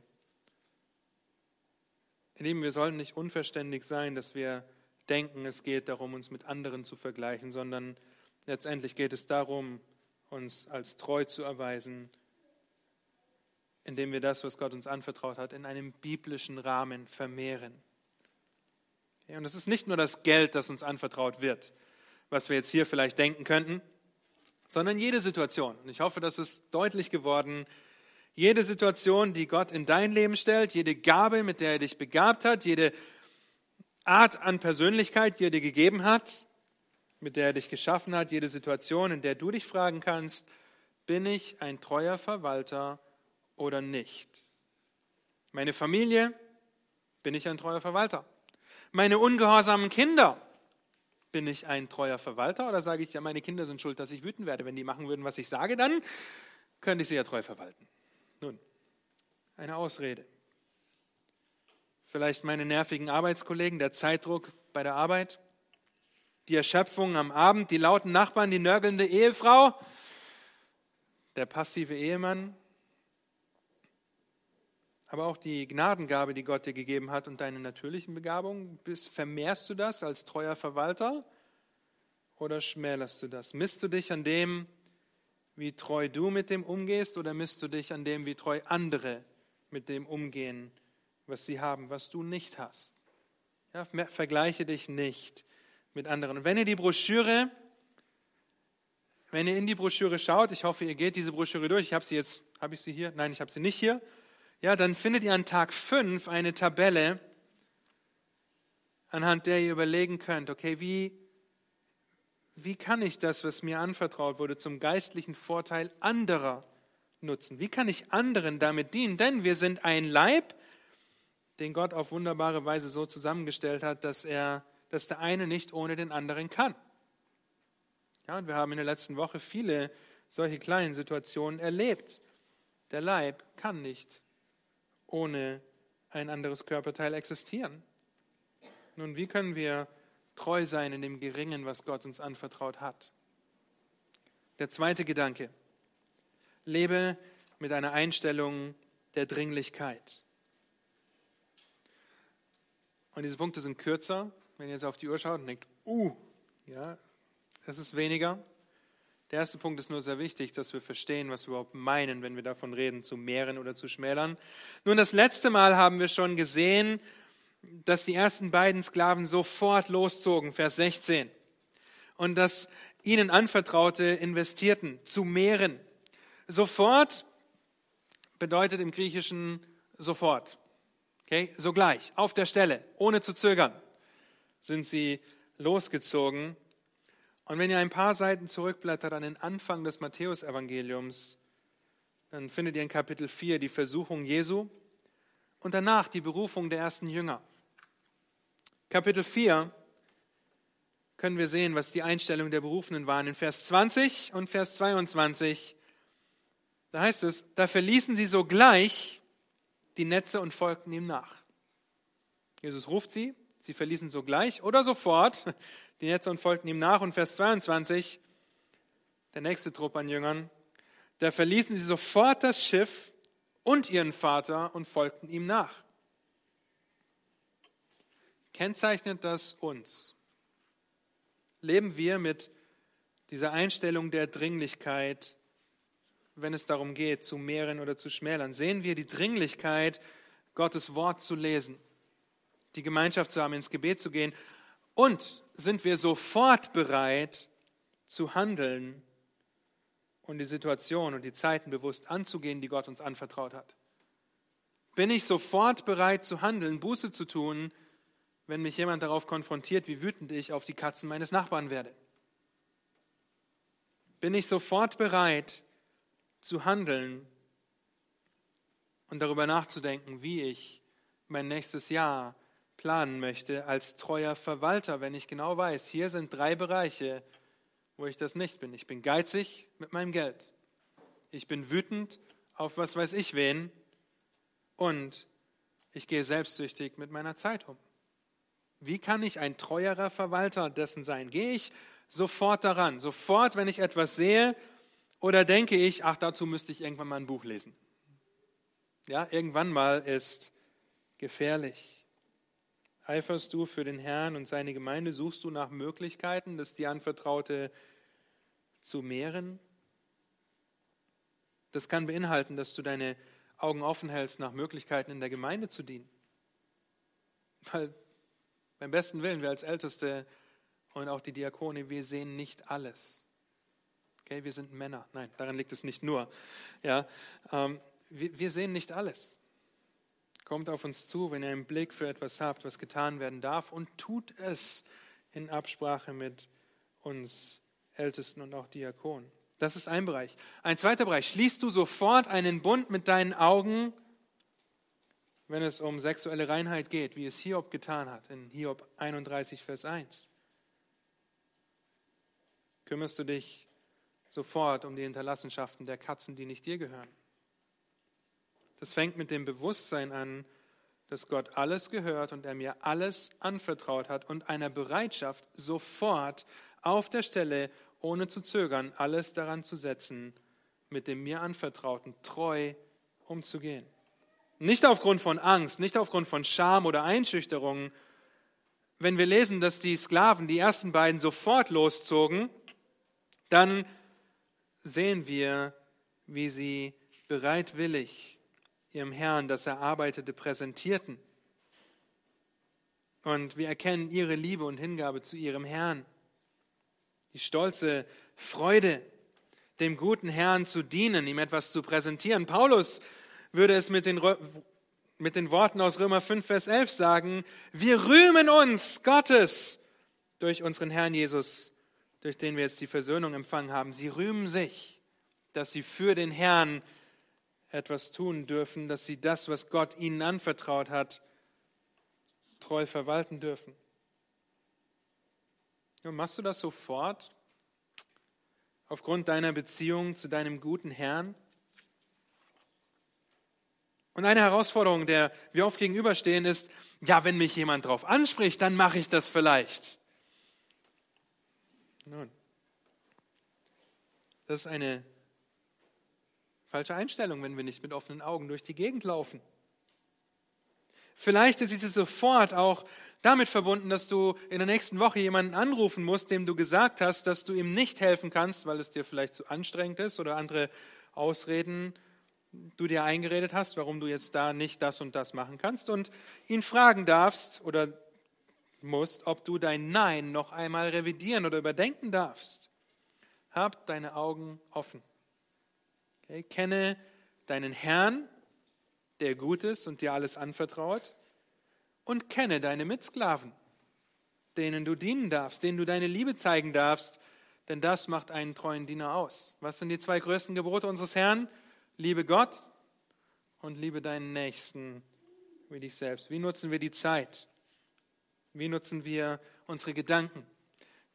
Ihr Lieben, wir sollen nicht unverständlich sein, dass wir denken, es geht darum, uns mit anderen zu vergleichen, sondern letztendlich geht es darum, uns als treu zu erweisen, indem wir das, was Gott uns anvertraut hat, in einem biblischen Rahmen vermehren. Und es ist nicht nur das Geld, das uns anvertraut wird was wir jetzt hier vielleicht denken könnten, sondern jede Situation. Und ich hoffe, das ist deutlich geworden. Jede Situation, die Gott in dein Leben stellt, jede Gabe, mit der er dich begabt hat, jede Art an Persönlichkeit, die er dir gegeben hat, mit der er dich geschaffen hat, jede Situation, in der du dich fragen kannst, bin ich ein treuer Verwalter oder nicht? Meine Familie, bin ich ein treuer Verwalter? Meine ungehorsamen Kinder, bin ich ein treuer Verwalter oder sage ich, ja, meine Kinder sind schuld, dass ich wütend werde. Wenn die machen würden, was ich sage, dann könnte ich sie ja treu verwalten. Nun, eine Ausrede. Vielleicht meine nervigen Arbeitskollegen, der Zeitdruck bei der Arbeit, die Erschöpfung am Abend, die lauten Nachbarn, die nörgelnde Ehefrau, der passive Ehemann, aber auch die Gnadengabe, die Gott dir gegeben hat und deine natürlichen Begabungen, vermehrst du das als treuer Verwalter oder schmälerst du das? Misst du dich an dem, wie treu du mit dem umgehst oder misst du dich an dem, wie treu andere mit dem umgehen, was sie haben, was du nicht hast? Ja, vergleiche dich nicht mit anderen. Und wenn ihr die Broschüre, wenn ihr in die Broschüre schaut, ich hoffe, ihr geht diese Broschüre durch. Ich habe sie jetzt, habe ich sie hier? Nein, ich habe sie nicht hier ja, dann findet ihr an Tag 5 eine Tabelle, anhand der ihr überlegen könnt, okay, wie, wie kann ich das, was mir anvertraut wurde, zum geistlichen Vorteil anderer nutzen? Wie kann ich anderen damit dienen? Denn wir sind ein Leib, den Gott auf wunderbare Weise so zusammengestellt hat, dass er, dass der eine nicht ohne den anderen kann. Ja, und wir haben in der letzten Woche viele solche kleinen Situationen erlebt. Der Leib kann nicht ohne ein anderes Körperteil existieren. Nun, wie können wir treu sein in dem Geringen, was Gott uns anvertraut hat? Der zweite Gedanke. Lebe mit einer Einstellung der Dringlichkeit. Und diese Punkte sind kürzer. Wenn ihr jetzt auf die Uhr schaut und denkt, uh, ja, das ist weniger. Der erste Punkt ist nur sehr wichtig, dass wir verstehen, was wir überhaupt meinen, wenn wir davon reden, zu mehren oder zu schmälern. Nun, das letzte Mal haben wir schon gesehen, dass die ersten beiden Sklaven sofort loszogen, Vers 16. Und dass ihnen Anvertraute investierten, zu mehren. Sofort bedeutet im Griechischen sofort. Okay, sogleich, auf der Stelle, ohne zu zögern, sind sie losgezogen und wenn ihr ein paar Seiten zurückblättert an den Anfang des Matthäusevangeliums, dann findet ihr in Kapitel 4 die Versuchung Jesu und danach die Berufung der ersten Jünger. Kapitel 4 können wir sehen, was die Einstellung der Berufenen waren. In Vers 20 und Vers 22, da heißt es, da verließen sie sogleich die Netze und folgten ihm nach. Jesus ruft sie, sie verließen sogleich oder sofort die Netze und folgten ihm nach. Und Vers 22, der nächste Trupp an Jüngern, da verließen sie sofort das Schiff und ihren Vater und folgten ihm nach. Kennzeichnet das uns? Leben wir mit dieser Einstellung der Dringlichkeit, wenn es darum geht, zu mehren oder zu schmälern? Sehen wir die Dringlichkeit, Gottes Wort zu lesen, die Gemeinschaft zu haben, ins Gebet zu gehen und sind wir sofort bereit zu handeln und die Situation und die Zeiten bewusst anzugehen, die Gott uns anvertraut hat? Bin ich sofort bereit zu handeln, Buße zu tun, wenn mich jemand darauf konfrontiert, wie wütend ich auf die Katzen meines Nachbarn werde? Bin ich sofort bereit zu handeln und darüber nachzudenken, wie ich mein nächstes Jahr planen möchte als treuer Verwalter, wenn ich genau weiß, hier sind drei Bereiche, wo ich das nicht bin. Ich bin geizig mit meinem Geld. Ich bin wütend auf was weiß ich wen. Und ich gehe selbstsüchtig mit meiner Zeit um. Wie kann ich ein treuerer Verwalter dessen sein? Gehe ich sofort daran? Sofort, wenn ich etwas sehe, oder denke ich, ach, dazu müsste ich irgendwann mal ein Buch lesen? Ja, irgendwann mal ist gefährlich. Eiferst du für den Herrn und seine Gemeinde? Suchst du nach Möglichkeiten, das dir anvertraute zu mehren? Das kann beinhalten, dass du deine Augen offen hältst nach Möglichkeiten in der Gemeinde zu dienen. Weil beim besten Willen, wir als Älteste und auch die Diakone, wir sehen nicht alles. Okay, wir sind Männer. Nein, daran liegt es nicht nur. Ja, ähm, wir sehen nicht alles. Kommt auf uns zu, wenn ihr einen Blick für etwas habt, was getan werden darf und tut es in Absprache mit uns Ältesten und auch Diakonen. Das ist ein Bereich. Ein zweiter Bereich. Schließt du sofort einen Bund mit deinen Augen, wenn es um sexuelle Reinheit geht, wie es Hiob getan hat, in Hiob 31, Vers 1? Kümmerst du dich sofort um die Hinterlassenschaften der Katzen, die nicht dir gehören? Das fängt mit dem Bewusstsein an, dass Gott alles gehört und er mir alles anvertraut hat und einer Bereitschaft, sofort auf der Stelle, ohne zu zögern, alles daran zu setzen, mit dem mir anvertrauten treu umzugehen. Nicht aufgrund von Angst, nicht aufgrund von Scham oder Einschüchterung. Wenn wir lesen, dass die Sklaven, die ersten beiden, sofort loszogen, dann sehen wir, wie sie bereitwillig ihrem Herrn das Erarbeitete präsentierten. Und wir erkennen ihre Liebe und Hingabe zu ihrem Herrn. Die stolze Freude, dem guten Herrn zu dienen, ihm etwas zu präsentieren. Paulus würde es mit den, mit den Worten aus Römer 5, Vers 11 sagen, wir rühmen uns Gottes durch unseren Herrn Jesus, durch den wir jetzt die Versöhnung empfangen haben. Sie rühmen sich, dass sie für den Herrn etwas tun dürfen, dass sie das, was Gott ihnen anvertraut hat, treu verwalten dürfen. Und machst du das sofort aufgrund deiner Beziehung zu deinem guten Herrn? Und eine Herausforderung, der wir oft gegenüberstehen, ist, ja, wenn mich jemand darauf anspricht, dann mache ich das vielleicht. Nun, das ist eine Falsche Einstellung, wenn wir nicht mit offenen Augen durch die Gegend laufen. Vielleicht ist es sofort auch damit verbunden, dass du in der nächsten Woche jemanden anrufen musst, dem du gesagt hast, dass du ihm nicht helfen kannst, weil es dir vielleicht zu anstrengend ist oder andere Ausreden du dir eingeredet hast, warum du jetzt da nicht das und das machen kannst und ihn fragen darfst oder musst, ob du dein Nein noch einmal revidieren oder überdenken darfst. Hab deine Augen offen. Okay, kenne deinen Herrn, der gut ist und dir alles anvertraut, und kenne deine Mitsklaven, denen du dienen darfst, denen du deine Liebe zeigen darfst, denn das macht einen treuen Diener aus. Was sind die zwei größten Gebote unseres Herrn? Liebe Gott und liebe deinen Nächsten wie dich selbst. Wie nutzen wir die Zeit? Wie nutzen wir unsere Gedanken?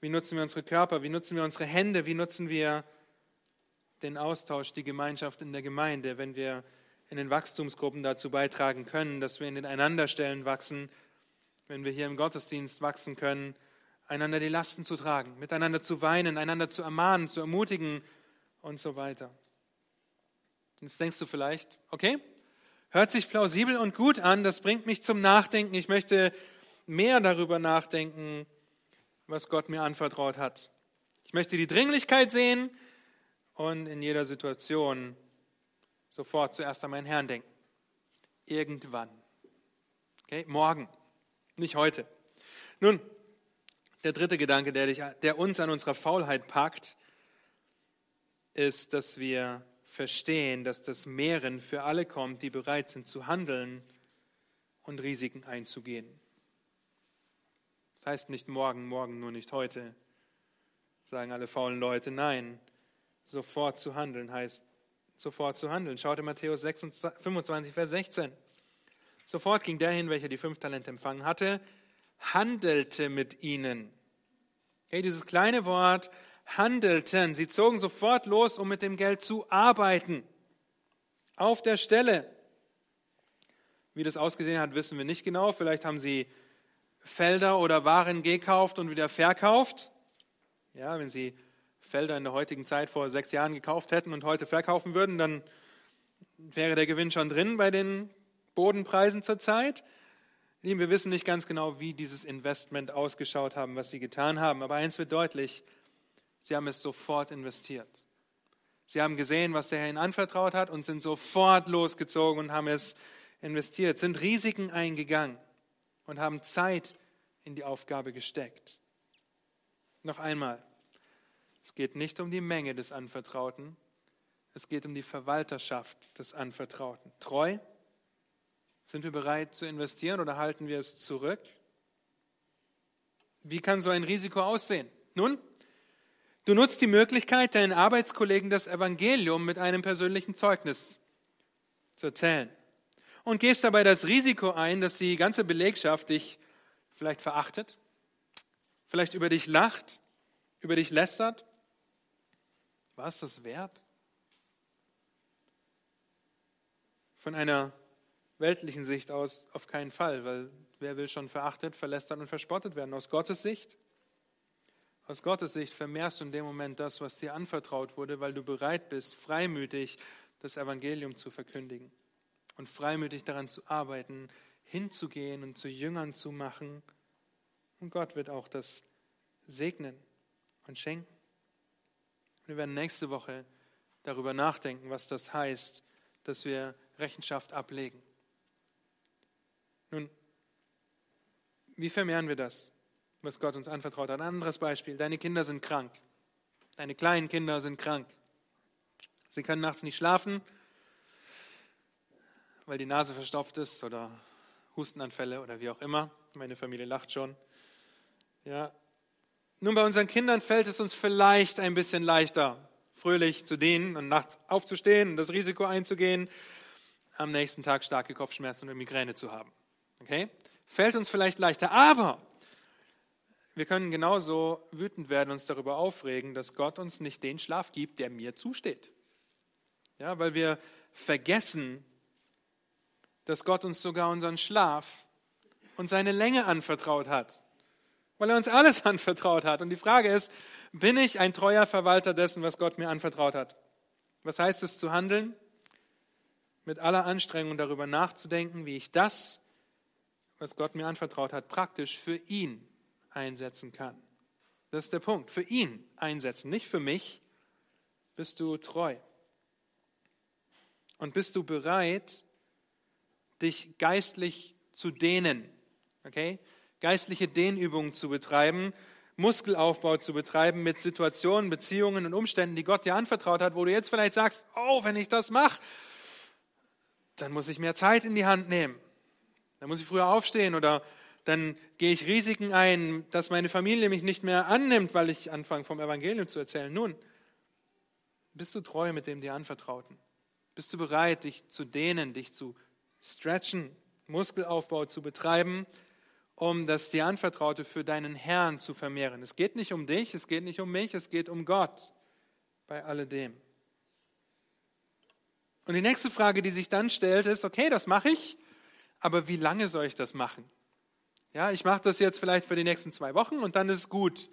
Wie nutzen wir unsere Körper? Wie nutzen wir unsere Hände? Wie nutzen wir den Austausch, die Gemeinschaft in der Gemeinde, wenn wir in den Wachstumsgruppen dazu beitragen können, dass wir in den Einanderstellen wachsen, wenn wir hier im Gottesdienst wachsen können, einander die Lasten zu tragen, miteinander zu weinen, einander zu ermahnen, zu ermutigen und so weiter. Jetzt denkst du vielleicht, okay, hört sich plausibel und gut an, das bringt mich zum Nachdenken. Ich möchte mehr darüber nachdenken, was Gott mir anvertraut hat. Ich möchte die Dringlichkeit sehen, und in jeder Situation sofort zuerst an meinen Herrn denken. Irgendwann. Okay? Morgen, nicht heute. Nun, der dritte Gedanke, der, dich, der uns an unserer Faulheit packt, ist, dass wir verstehen, dass das Mehren für alle kommt, die bereit sind zu handeln und Risiken einzugehen. Das heißt nicht morgen, morgen, nur nicht heute, sagen alle faulen Leute. Nein, Sofort zu handeln heißt sofort zu handeln. Schaut in Matthäus 26, 25, Vers 16. Sofort ging der hin, welcher die fünf Talente empfangen hatte, handelte mit ihnen. Okay, dieses kleine Wort handelten. Sie zogen sofort los, um mit dem Geld zu arbeiten. Auf der Stelle. Wie das ausgesehen hat, wissen wir nicht genau. Vielleicht haben sie Felder oder Waren gekauft und wieder verkauft. Ja, wenn sie Felder in der heutigen Zeit vor sechs Jahren gekauft hätten und heute verkaufen würden, dann wäre der Gewinn schon drin bei den Bodenpreisen zurzeit. Wir wissen nicht ganz genau, wie dieses Investment ausgeschaut haben, was sie getan haben. Aber eins wird deutlich, sie haben es sofort investiert. Sie haben gesehen, was der Herr ihnen anvertraut hat und sind sofort losgezogen und haben es investiert, sind Risiken eingegangen und haben Zeit in die Aufgabe gesteckt. Noch einmal, es geht nicht um die Menge des Anvertrauten, Es geht um die Verwalterschaft des Anvertrauten. Treu? Sind wir bereit zu investieren oder halten wir es zurück? Wie kann so ein Risiko aussehen? Nun, du nutzt die Möglichkeit, deinen Arbeitskollegen das Evangelium mit einem persönlichen Zeugnis zu erzählen und gehst dabei das Risiko ein, dass die ganze Belegschaft dich vielleicht verachtet, vielleicht über dich lacht, über dich lästert. War es das wert? Von einer weltlichen Sicht aus auf keinen Fall, weil wer will schon verachtet, verlästert und verspottet werden? Aus Gottes Sicht? Aus Gottes Sicht vermehrst du in dem Moment das, was dir anvertraut wurde, weil du bereit bist, freimütig das Evangelium zu verkündigen und freimütig daran zu arbeiten, hinzugehen und zu Jüngern zu machen. Und Gott wird auch das segnen und schenken. Wir werden nächste Woche darüber nachdenken, was das heißt, dass wir Rechenschaft ablegen. Nun, wie vermehren wir das, was Gott uns anvertraut hat? Ein anderes Beispiel. Deine Kinder sind krank. Deine kleinen Kinder sind krank. Sie können nachts nicht schlafen, weil die Nase verstopft ist oder Hustenanfälle oder wie auch immer. Meine Familie lacht schon. Ja. Nun, bei unseren Kindern fällt es uns vielleicht ein bisschen leichter, fröhlich zu dienen und nachts aufzustehen und das Risiko einzugehen, am nächsten Tag starke Kopfschmerzen oder Migräne zu haben. Okay? Fällt uns vielleicht leichter, aber wir können genauso wütend werden, uns darüber aufregen, dass Gott uns nicht den Schlaf gibt, der mir zusteht. Ja, weil wir vergessen, dass Gott uns sogar unseren Schlaf und seine Länge anvertraut hat. Weil er uns alles anvertraut hat. Und die Frage ist, bin ich ein treuer Verwalter dessen, was Gott mir anvertraut hat? Was heißt es zu handeln? Mit aller Anstrengung darüber nachzudenken, wie ich das, was Gott mir anvertraut hat, praktisch für ihn einsetzen kann. Das ist der Punkt. Für ihn einsetzen, nicht für mich. Bist du treu? Und bist du bereit, dich geistlich zu dehnen. Okay? Geistliche Dehnübungen zu betreiben, Muskelaufbau zu betreiben mit Situationen, Beziehungen und Umständen, die Gott dir anvertraut hat, wo du jetzt vielleicht sagst, oh, wenn ich das mache, dann muss ich mehr Zeit in die Hand nehmen. Dann muss ich früher aufstehen oder dann gehe ich Risiken ein, dass meine Familie mich nicht mehr annimmt, weil ich anfange vom Evangelium zu erzählen. Nun, bist du treu mit dem dir anvertrauten? Bist du bereit, dich zu dehnen, dich zu Stretchen, Muskelaufbau zu betreiben, um das dir anvertraute für deinen Herrn zu vermehren. Es geht nicht um dich, es geht nicht um mich, es geht um Gott bei alledem. Und die nächste Frage, die sich dann stellt, ist, okay, das mache ich, aber wie lange soll ich das machen? Ja, ich mache das jetzt vielleicht für die nächsten zwei Wochen und dann ist gut.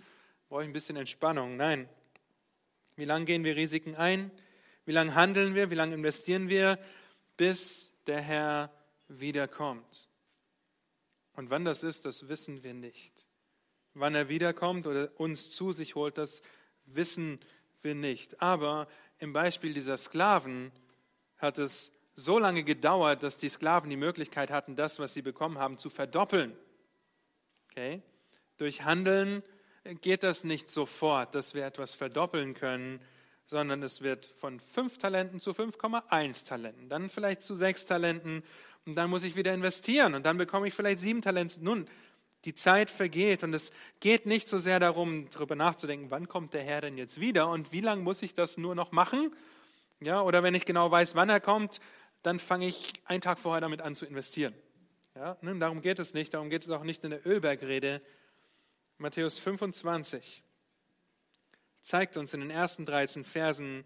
Brauche ich ein bisschen Entspannung? Nein. Wie lange gehen wir Risiken ein? Wie lange handeln wir? Wie lange investieren wir, bis der Herr wiederkommt. Und wann das ist, das wissen wir nicht. Wann er wiederkommt oder uns zu sich holt, das wissen wir nicht. Aber im Beispiel dieser Sklaven hat es so lange gedauert, dass die Sklaven die Möglichkeit hatten, das, was sie bekommen haben, zu verdoppeln. Okay? Durch Handeln geht das nicht sofort, dass wir etwas verdoppeln können, sondern es wird von fünf Talenten zu 5,1 Talenten, dann vielleicht zu sechs Talenten und dann muss ich wieder investieren und dann bekomme ich vielleicht sieben Talente. Nun, die Zeit vergeht und es geht nicht so sehr darum, darüber nachzudenken, wann kommt der Herr denn jetzt wieder und wie lange muss ich das nur noch machen? Ja, oder wenn ich genau weiß, wann er kommt, dann fange ich einen Tag vorher damit an zu investieren. Ja, nun, darum geht es nicht, darum geht es auch nicht in der Ölbergrede. Matthäus 25 zeigt uns in den ersten 13 Versen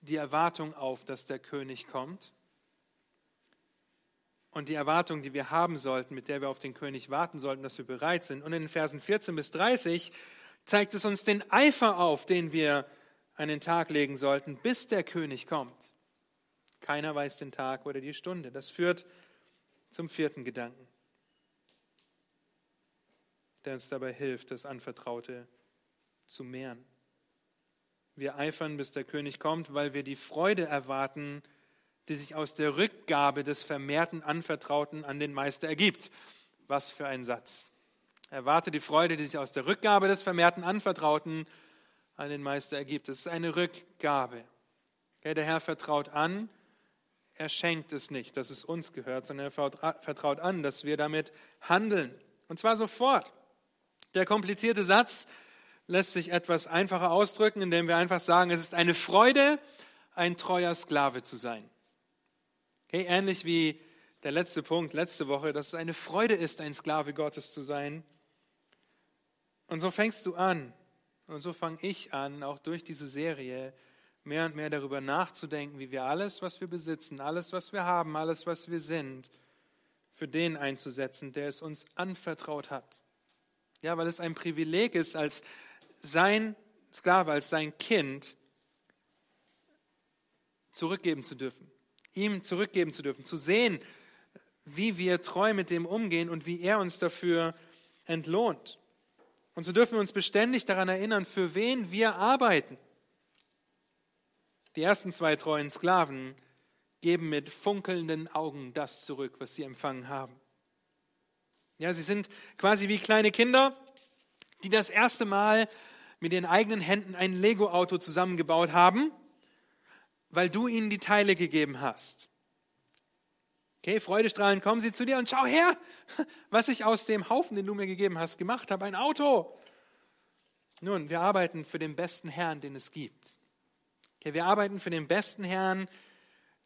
die Erwartung auf, dass der König kommt. Und die Erwartung, die wir haben sollten, mit der wir auf den König warten sollten, dass wir bereit sind. Und in den Versen 14 bis 30 zeigt es uns den Eifer auf, den wir an den Tag legen sollten, bis der König kommt. Keiner weiß den Tag oder die Stunde. Das führt zum vierten Gedanken, der uns dabei hilft, das Anvertraute zu mehren. Wir eifern, bis der König kommt, weil wir die Freude erwarten, die sich aus der Rückgabe des vermehrten Anvertrauten an den Meister ergibt. Was für ein Satz. Erwarte die Freude, die sich aus der Rückgabe des vermehrten Anvertrauten an den Meister ergibt. Es ist eine Rückgabe. Der Herr vertraut an, er schenkt es nicht, dass es uns gehört, sondern er vertraut an, dass wir damit handeln. Und zwar sofort. Der komplizierte Satz lässt sich etwas einfacher ausdrücken, indem wir einfach sagen, es ist eine Freude, ein treuer Sklave zu sein. Okay, ähnlich wie der letzte Punkt letzte Woche, dass es eine Freude ist, ein Sklave Gottes zu sein. Und so fängst du an, und so fange ich an, auch durch diese Serie mehr und mehr darüber nachzudenken, wie wir alles, was wir besitzen, alles, was wir haben, alles, was wir sind, für den einzusetzen, der es uns anvertraut hat. Ja, weil es ein Privileg ist, als sein Sklave, als sein Kind zurückgeben zu dürfen, ihm zurückgeben zu dürfen, zu sehen, wie wir treu mit dem umgehen und wie er uns dafür entlohnt. Und so dürfen wir uns beständig daran erinnern, für wen wir arbeiten. Die ersten zwei treuen Sklaven geben mit funkelnden Augen das zurück, was sie empfangen haben. Ja, sie sind quasi wie kleine Kinder, die das erste Mal mit ihren eigenen Händen ein Lego-Auto zusammengebaut haben, weil du ihnen die Teile gegeben hast. Okay, Freudestrahlen kommen sie zu dir und schau her, was ich aus dem Haufen, den du mir gegeben hast, gemacht habe, ein Auto. Nun, wir arbeiten für den besten Herrn, den es gibt. Okay, wir arbeiten für den besten Herrn,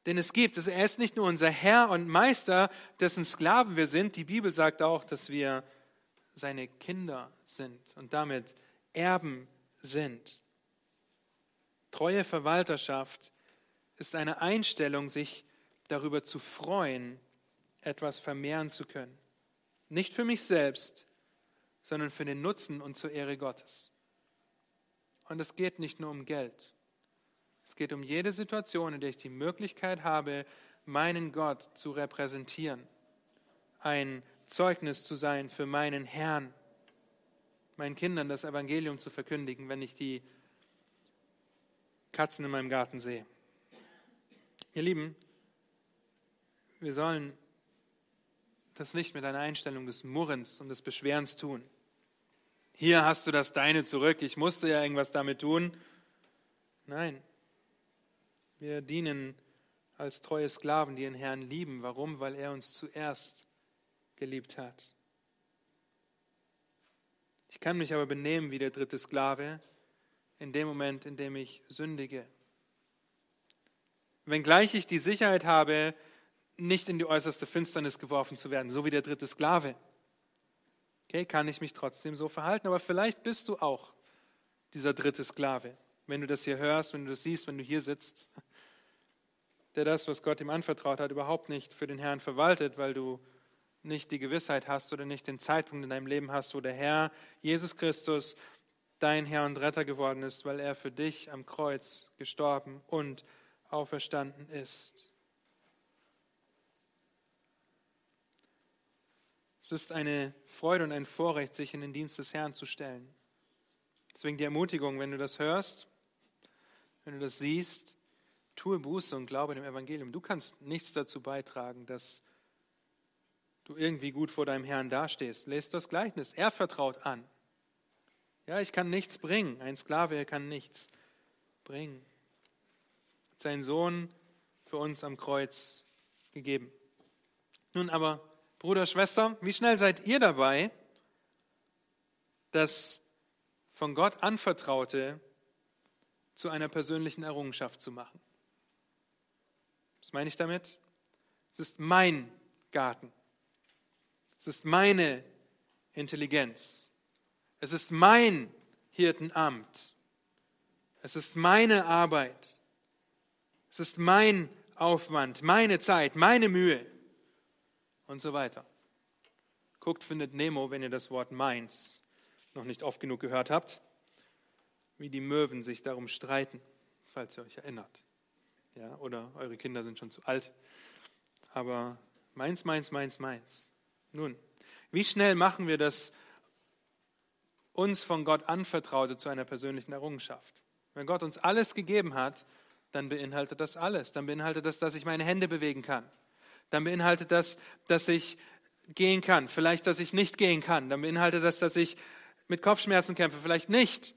den es gibt. Also er ist nicht nur unser Herr und Meister, dessen Sklaven wir sind. Die Bibel sagt auch, dass wir seine Kinder sind und damit Erben sind. Treue Verwalterschaft ist eine Einstellung, sich darüber zu freuen, etwas vermehren zu können. Nicht für mich selbst, sondern für den Nutzen und zur Ehre Gottes. Und es geht nicht nur um Geld. Es geht um jede Situation, in der ich die Möglichkeit habe, meinen Gott zu repräsentieren, ein Zeugnis zu sein für meinen Herrn, meinen Kindern das Evangelium zu verkündigen, wenn ich die Katzen in meinem Garten sehe. Ihr Lieben, wir sollen das nicht mit einer Einstellung des Murrens und des Beschwerens tun. Hier hast du das Deine zurück, ich musste ja irgendwas damit tun. Nein, wir dienen als treue Sklaven, die den Herrn lieben. Warum? Weil er uns zuerst geliebt hat. Ich kann mich aber benehmen wie der dritte Sklave in dem Moment, in dem ich sündige. Wenngleich ich die Sicherheit habe, nicht in die äußerste Finsternis geworfen zu werden, so wie der dritte Sklave. Okay, kann ich mich trotzdem so verhalten, aber vielleicht bist du auch dieser dritte Sklave, wenn du das hier hörst, wenn du das siehst, wenn du hier sitzt der das, was Gott ihm anvertraut hat, überhaupt nicht für den Herrn verwaltet, weil du nicht die Gewissheit hast oder nicht den Zeitpunkt in deinem Leben hast, wo der Herr Jesus Christus dein Herr und Retter geworden ist, weil er für dich am Kreuz gestorben und auferstanden ist. Es ist eine Freude und ein Vorrecht, sich in den Dienst des Herrn zu stellen. Deswegen die Ermutigung, wenn du das hörst, wenn du das siehst, Tue Buße und glaube dem Evangelium. Du kannst nichts dazu beitragen, dass du irgendwie gut vor deinem Herrn dastehst. Lest das Gleichnis. Er vertraut an. Ja, ich kann nichts bringen. Ein Sklave, kann nichts bringen. Sein Sohn für uns am Kreuz gegeben. Nun aber, Bruder, Schwester, wie schnell seid ihr dabei, das von Gott anvertraute zu einer persönlichen Errungenschaft zu machen? Was meine ich damit? Es ist mein Garten. Es ist meine Intelligenz. Es ist mein Hirtenamt. Es ist meine Arbeit. Es ist mein Aufwand, meine Zeit, meine Mühe und so weiter. Guckt, findet Nemo, wenn ihr das Wort meins noch nicht oft genug gehört habt, wie die Möwen sich darum streiten, falls ihr euch erinnert ja, oder eure Kinder sind schon zu alt. Aber meins, meins, meins, meins. Nun, wie schnell machen wir das uns von Gott anvertraute zu einer persönlichen Errungenschaft? Wenn Gott uns alles gegeben hat, dann beinhaltet das alles. Dann beinhaltet das, dass ich meine Hände bewegen kann. Dann beinhaltet das, dass ich gehen kann. Vielleicht, dass ich nicht gehen kann. Dann beinhaltet das, dass ich mit Kopfschmerzen kämpfe. Vielleicht nicht.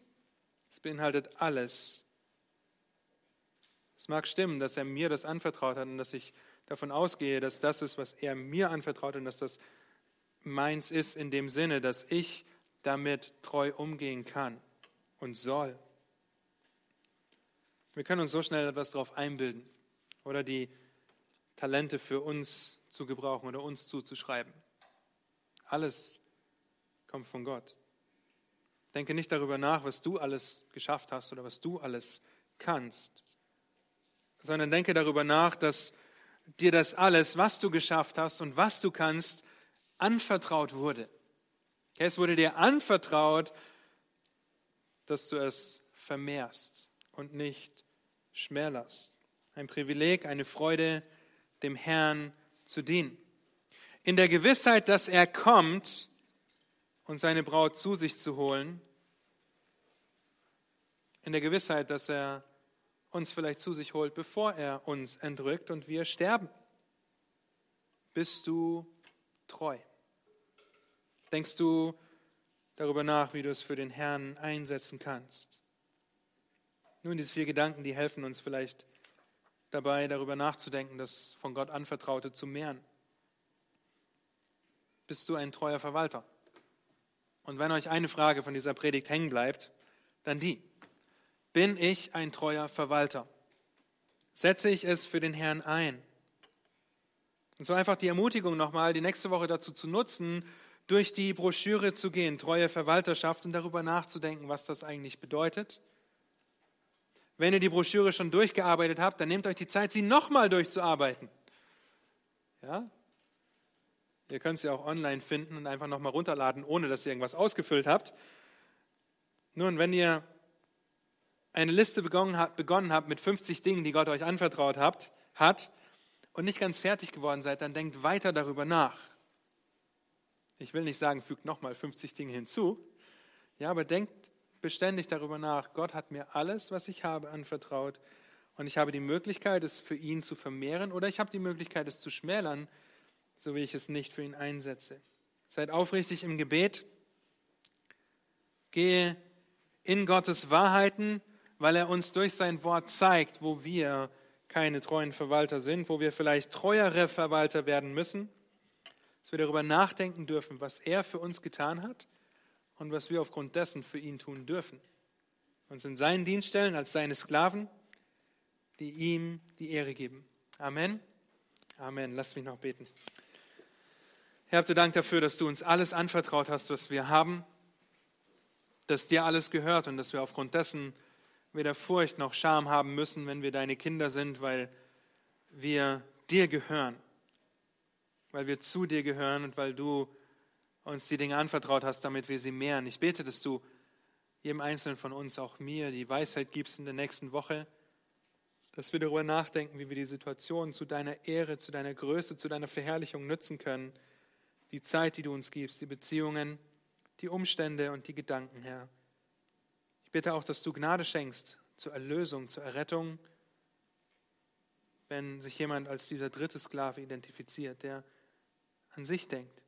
Es beinhaltet alles, Es mag stimmen, dass er mir das anvertraut hat und dass ich davon ausgehe, dass das ist, was er mir anvertraut und dass das meins ist in dem Sinne, dass ich damit treu umgehen kann und soll. Wir können uns so schnell etwas darauf einbilden oder die Talente für uns zu gebrauchen oder uns zuzuschreiben. Alles kommt von Gott. Denke nicht darüber nach, was du alles geschafft hast oder was du alles kannst, sondern denke darüber nach, dass dir das alles, was du geschafft hast und was du kannst, anvertraut wurde. Es wurde dir anvertraut, dass du es vermehrst und nicht schmälerst. Ein Privileg, eine Freude, dem Herrn zu dienen. In der Gewissheit, dass er kommt und seine Braut zu sich zu holen, in der Gewissheit, dass er uns vielleicht zu sich holt, bevor er uns entrückt und wir sterben. Bist du treu? Denkst du darüber nach, wie du es für den Herrn einsetzen kannst? Nun, diese vier Gedanken, die helfen uns vielleicht dabei, darüber nachzudenken, das von Gott anvertraute zu mehren. Bist du ein treuer Verwalter? Und wenn euch eine Frage von dieser Predigt hängen bleibt, dann die. Bin ich ein treuer Verwalter? Setze ich es für den Herrn ein? Und so einfach die Ermutigung nochmal, die nächste Woche dazu zu nutzen, durch die Broschüre zu gehen, treue Verwalterschaft und darüber nachzudenken, was das eigentlich bedeutet wenn ihr die Broschüre schon durchgearbeitet habt, dann nehmt euch die Zeit, sie nochmal durchzuarbeiten. Ja? Ihr könnt sie auch online finden und einfach nochmal runterladen, ohne dass ihr irgendwas ausgefüllt habt. Nun, wenn ihr eine Liste begonnen habt, begonnen habt mit 50 Dingen, die Gott euch anvertraut habt, hat und nicht ganz fertig geworden seid, dann denkt weiter darüber nach. Ich will nicht sagen, fügt nochmal 50 Dinge hinzu. Ja, aber denkt beständig darüber nach, Gott hat mir alles, was ich habe, anvertraut und ich habe die Möglichkeit, es für ihn zu vermehren oder ich habe die Möglichkeit, es zu schmälern, so wie ich es nicht für ihn einsetze. Seid aufrichtig im Gebet, gehe in Gottes Wahrheiten, weil er uns durch sein Wort zeigt, wo wir keine treuen Verwalter sind, wo wir vielleicht treuere Verwalter werden müssen, dass wir darüber nachdenken dürfen, was er für uns getan hat und was wir aufgrund dessen für ihn tun dürfen. Uns in seinen Dienst stellen als seine Sklaven, die ihm die Ehre geben. Amen. Amen. Lass mich noch beten. Herr, habt Dank dafür, dass du uns alles anvertraut hast, was wir haben, dass dir alles gehört und dass wir aufgrund dessen weder Furcht noch Scham haben müssen, wenn wir deine Kinder sind, weil wir dir gehören, weil wir zu dir gehören und weil du uns die Dinge anvertraut hast, damit wir sie mehren. Ich bete, dass du jedem Einzelnen von uns, auch mir, die Weisheit gibst in der nächsten Woche, dass wir darüber nachdenken, wie wir die Situation zu deiner Ehre, zu deiner Größe, zu deiner Verherrlichung nützen können. Die Zeit, die du uns gibst, die Beziehungen, die Umstände und die Gedanken, Herr. Ich bitte auch, dass du Gnade schenkst zur Erlösung, zur Errettung, wenn sich jemand als dieser dritte Sklave identifiziert, der an sich denkt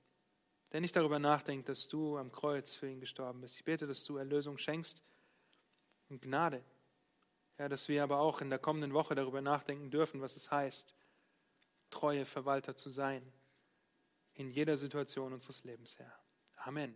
der nicht darüber nachdenkt, dass du am Kreuz für ihn gestorben bist. Ich bete, dass du Erlösung schenkst und Gnade. Ja, dass wir aber auch in der kommenden Woche darüber nachdenken dürfen, was es heißt, treue Verwalter zu sein in jeder Situation unseres Lebens, Herr. Amen.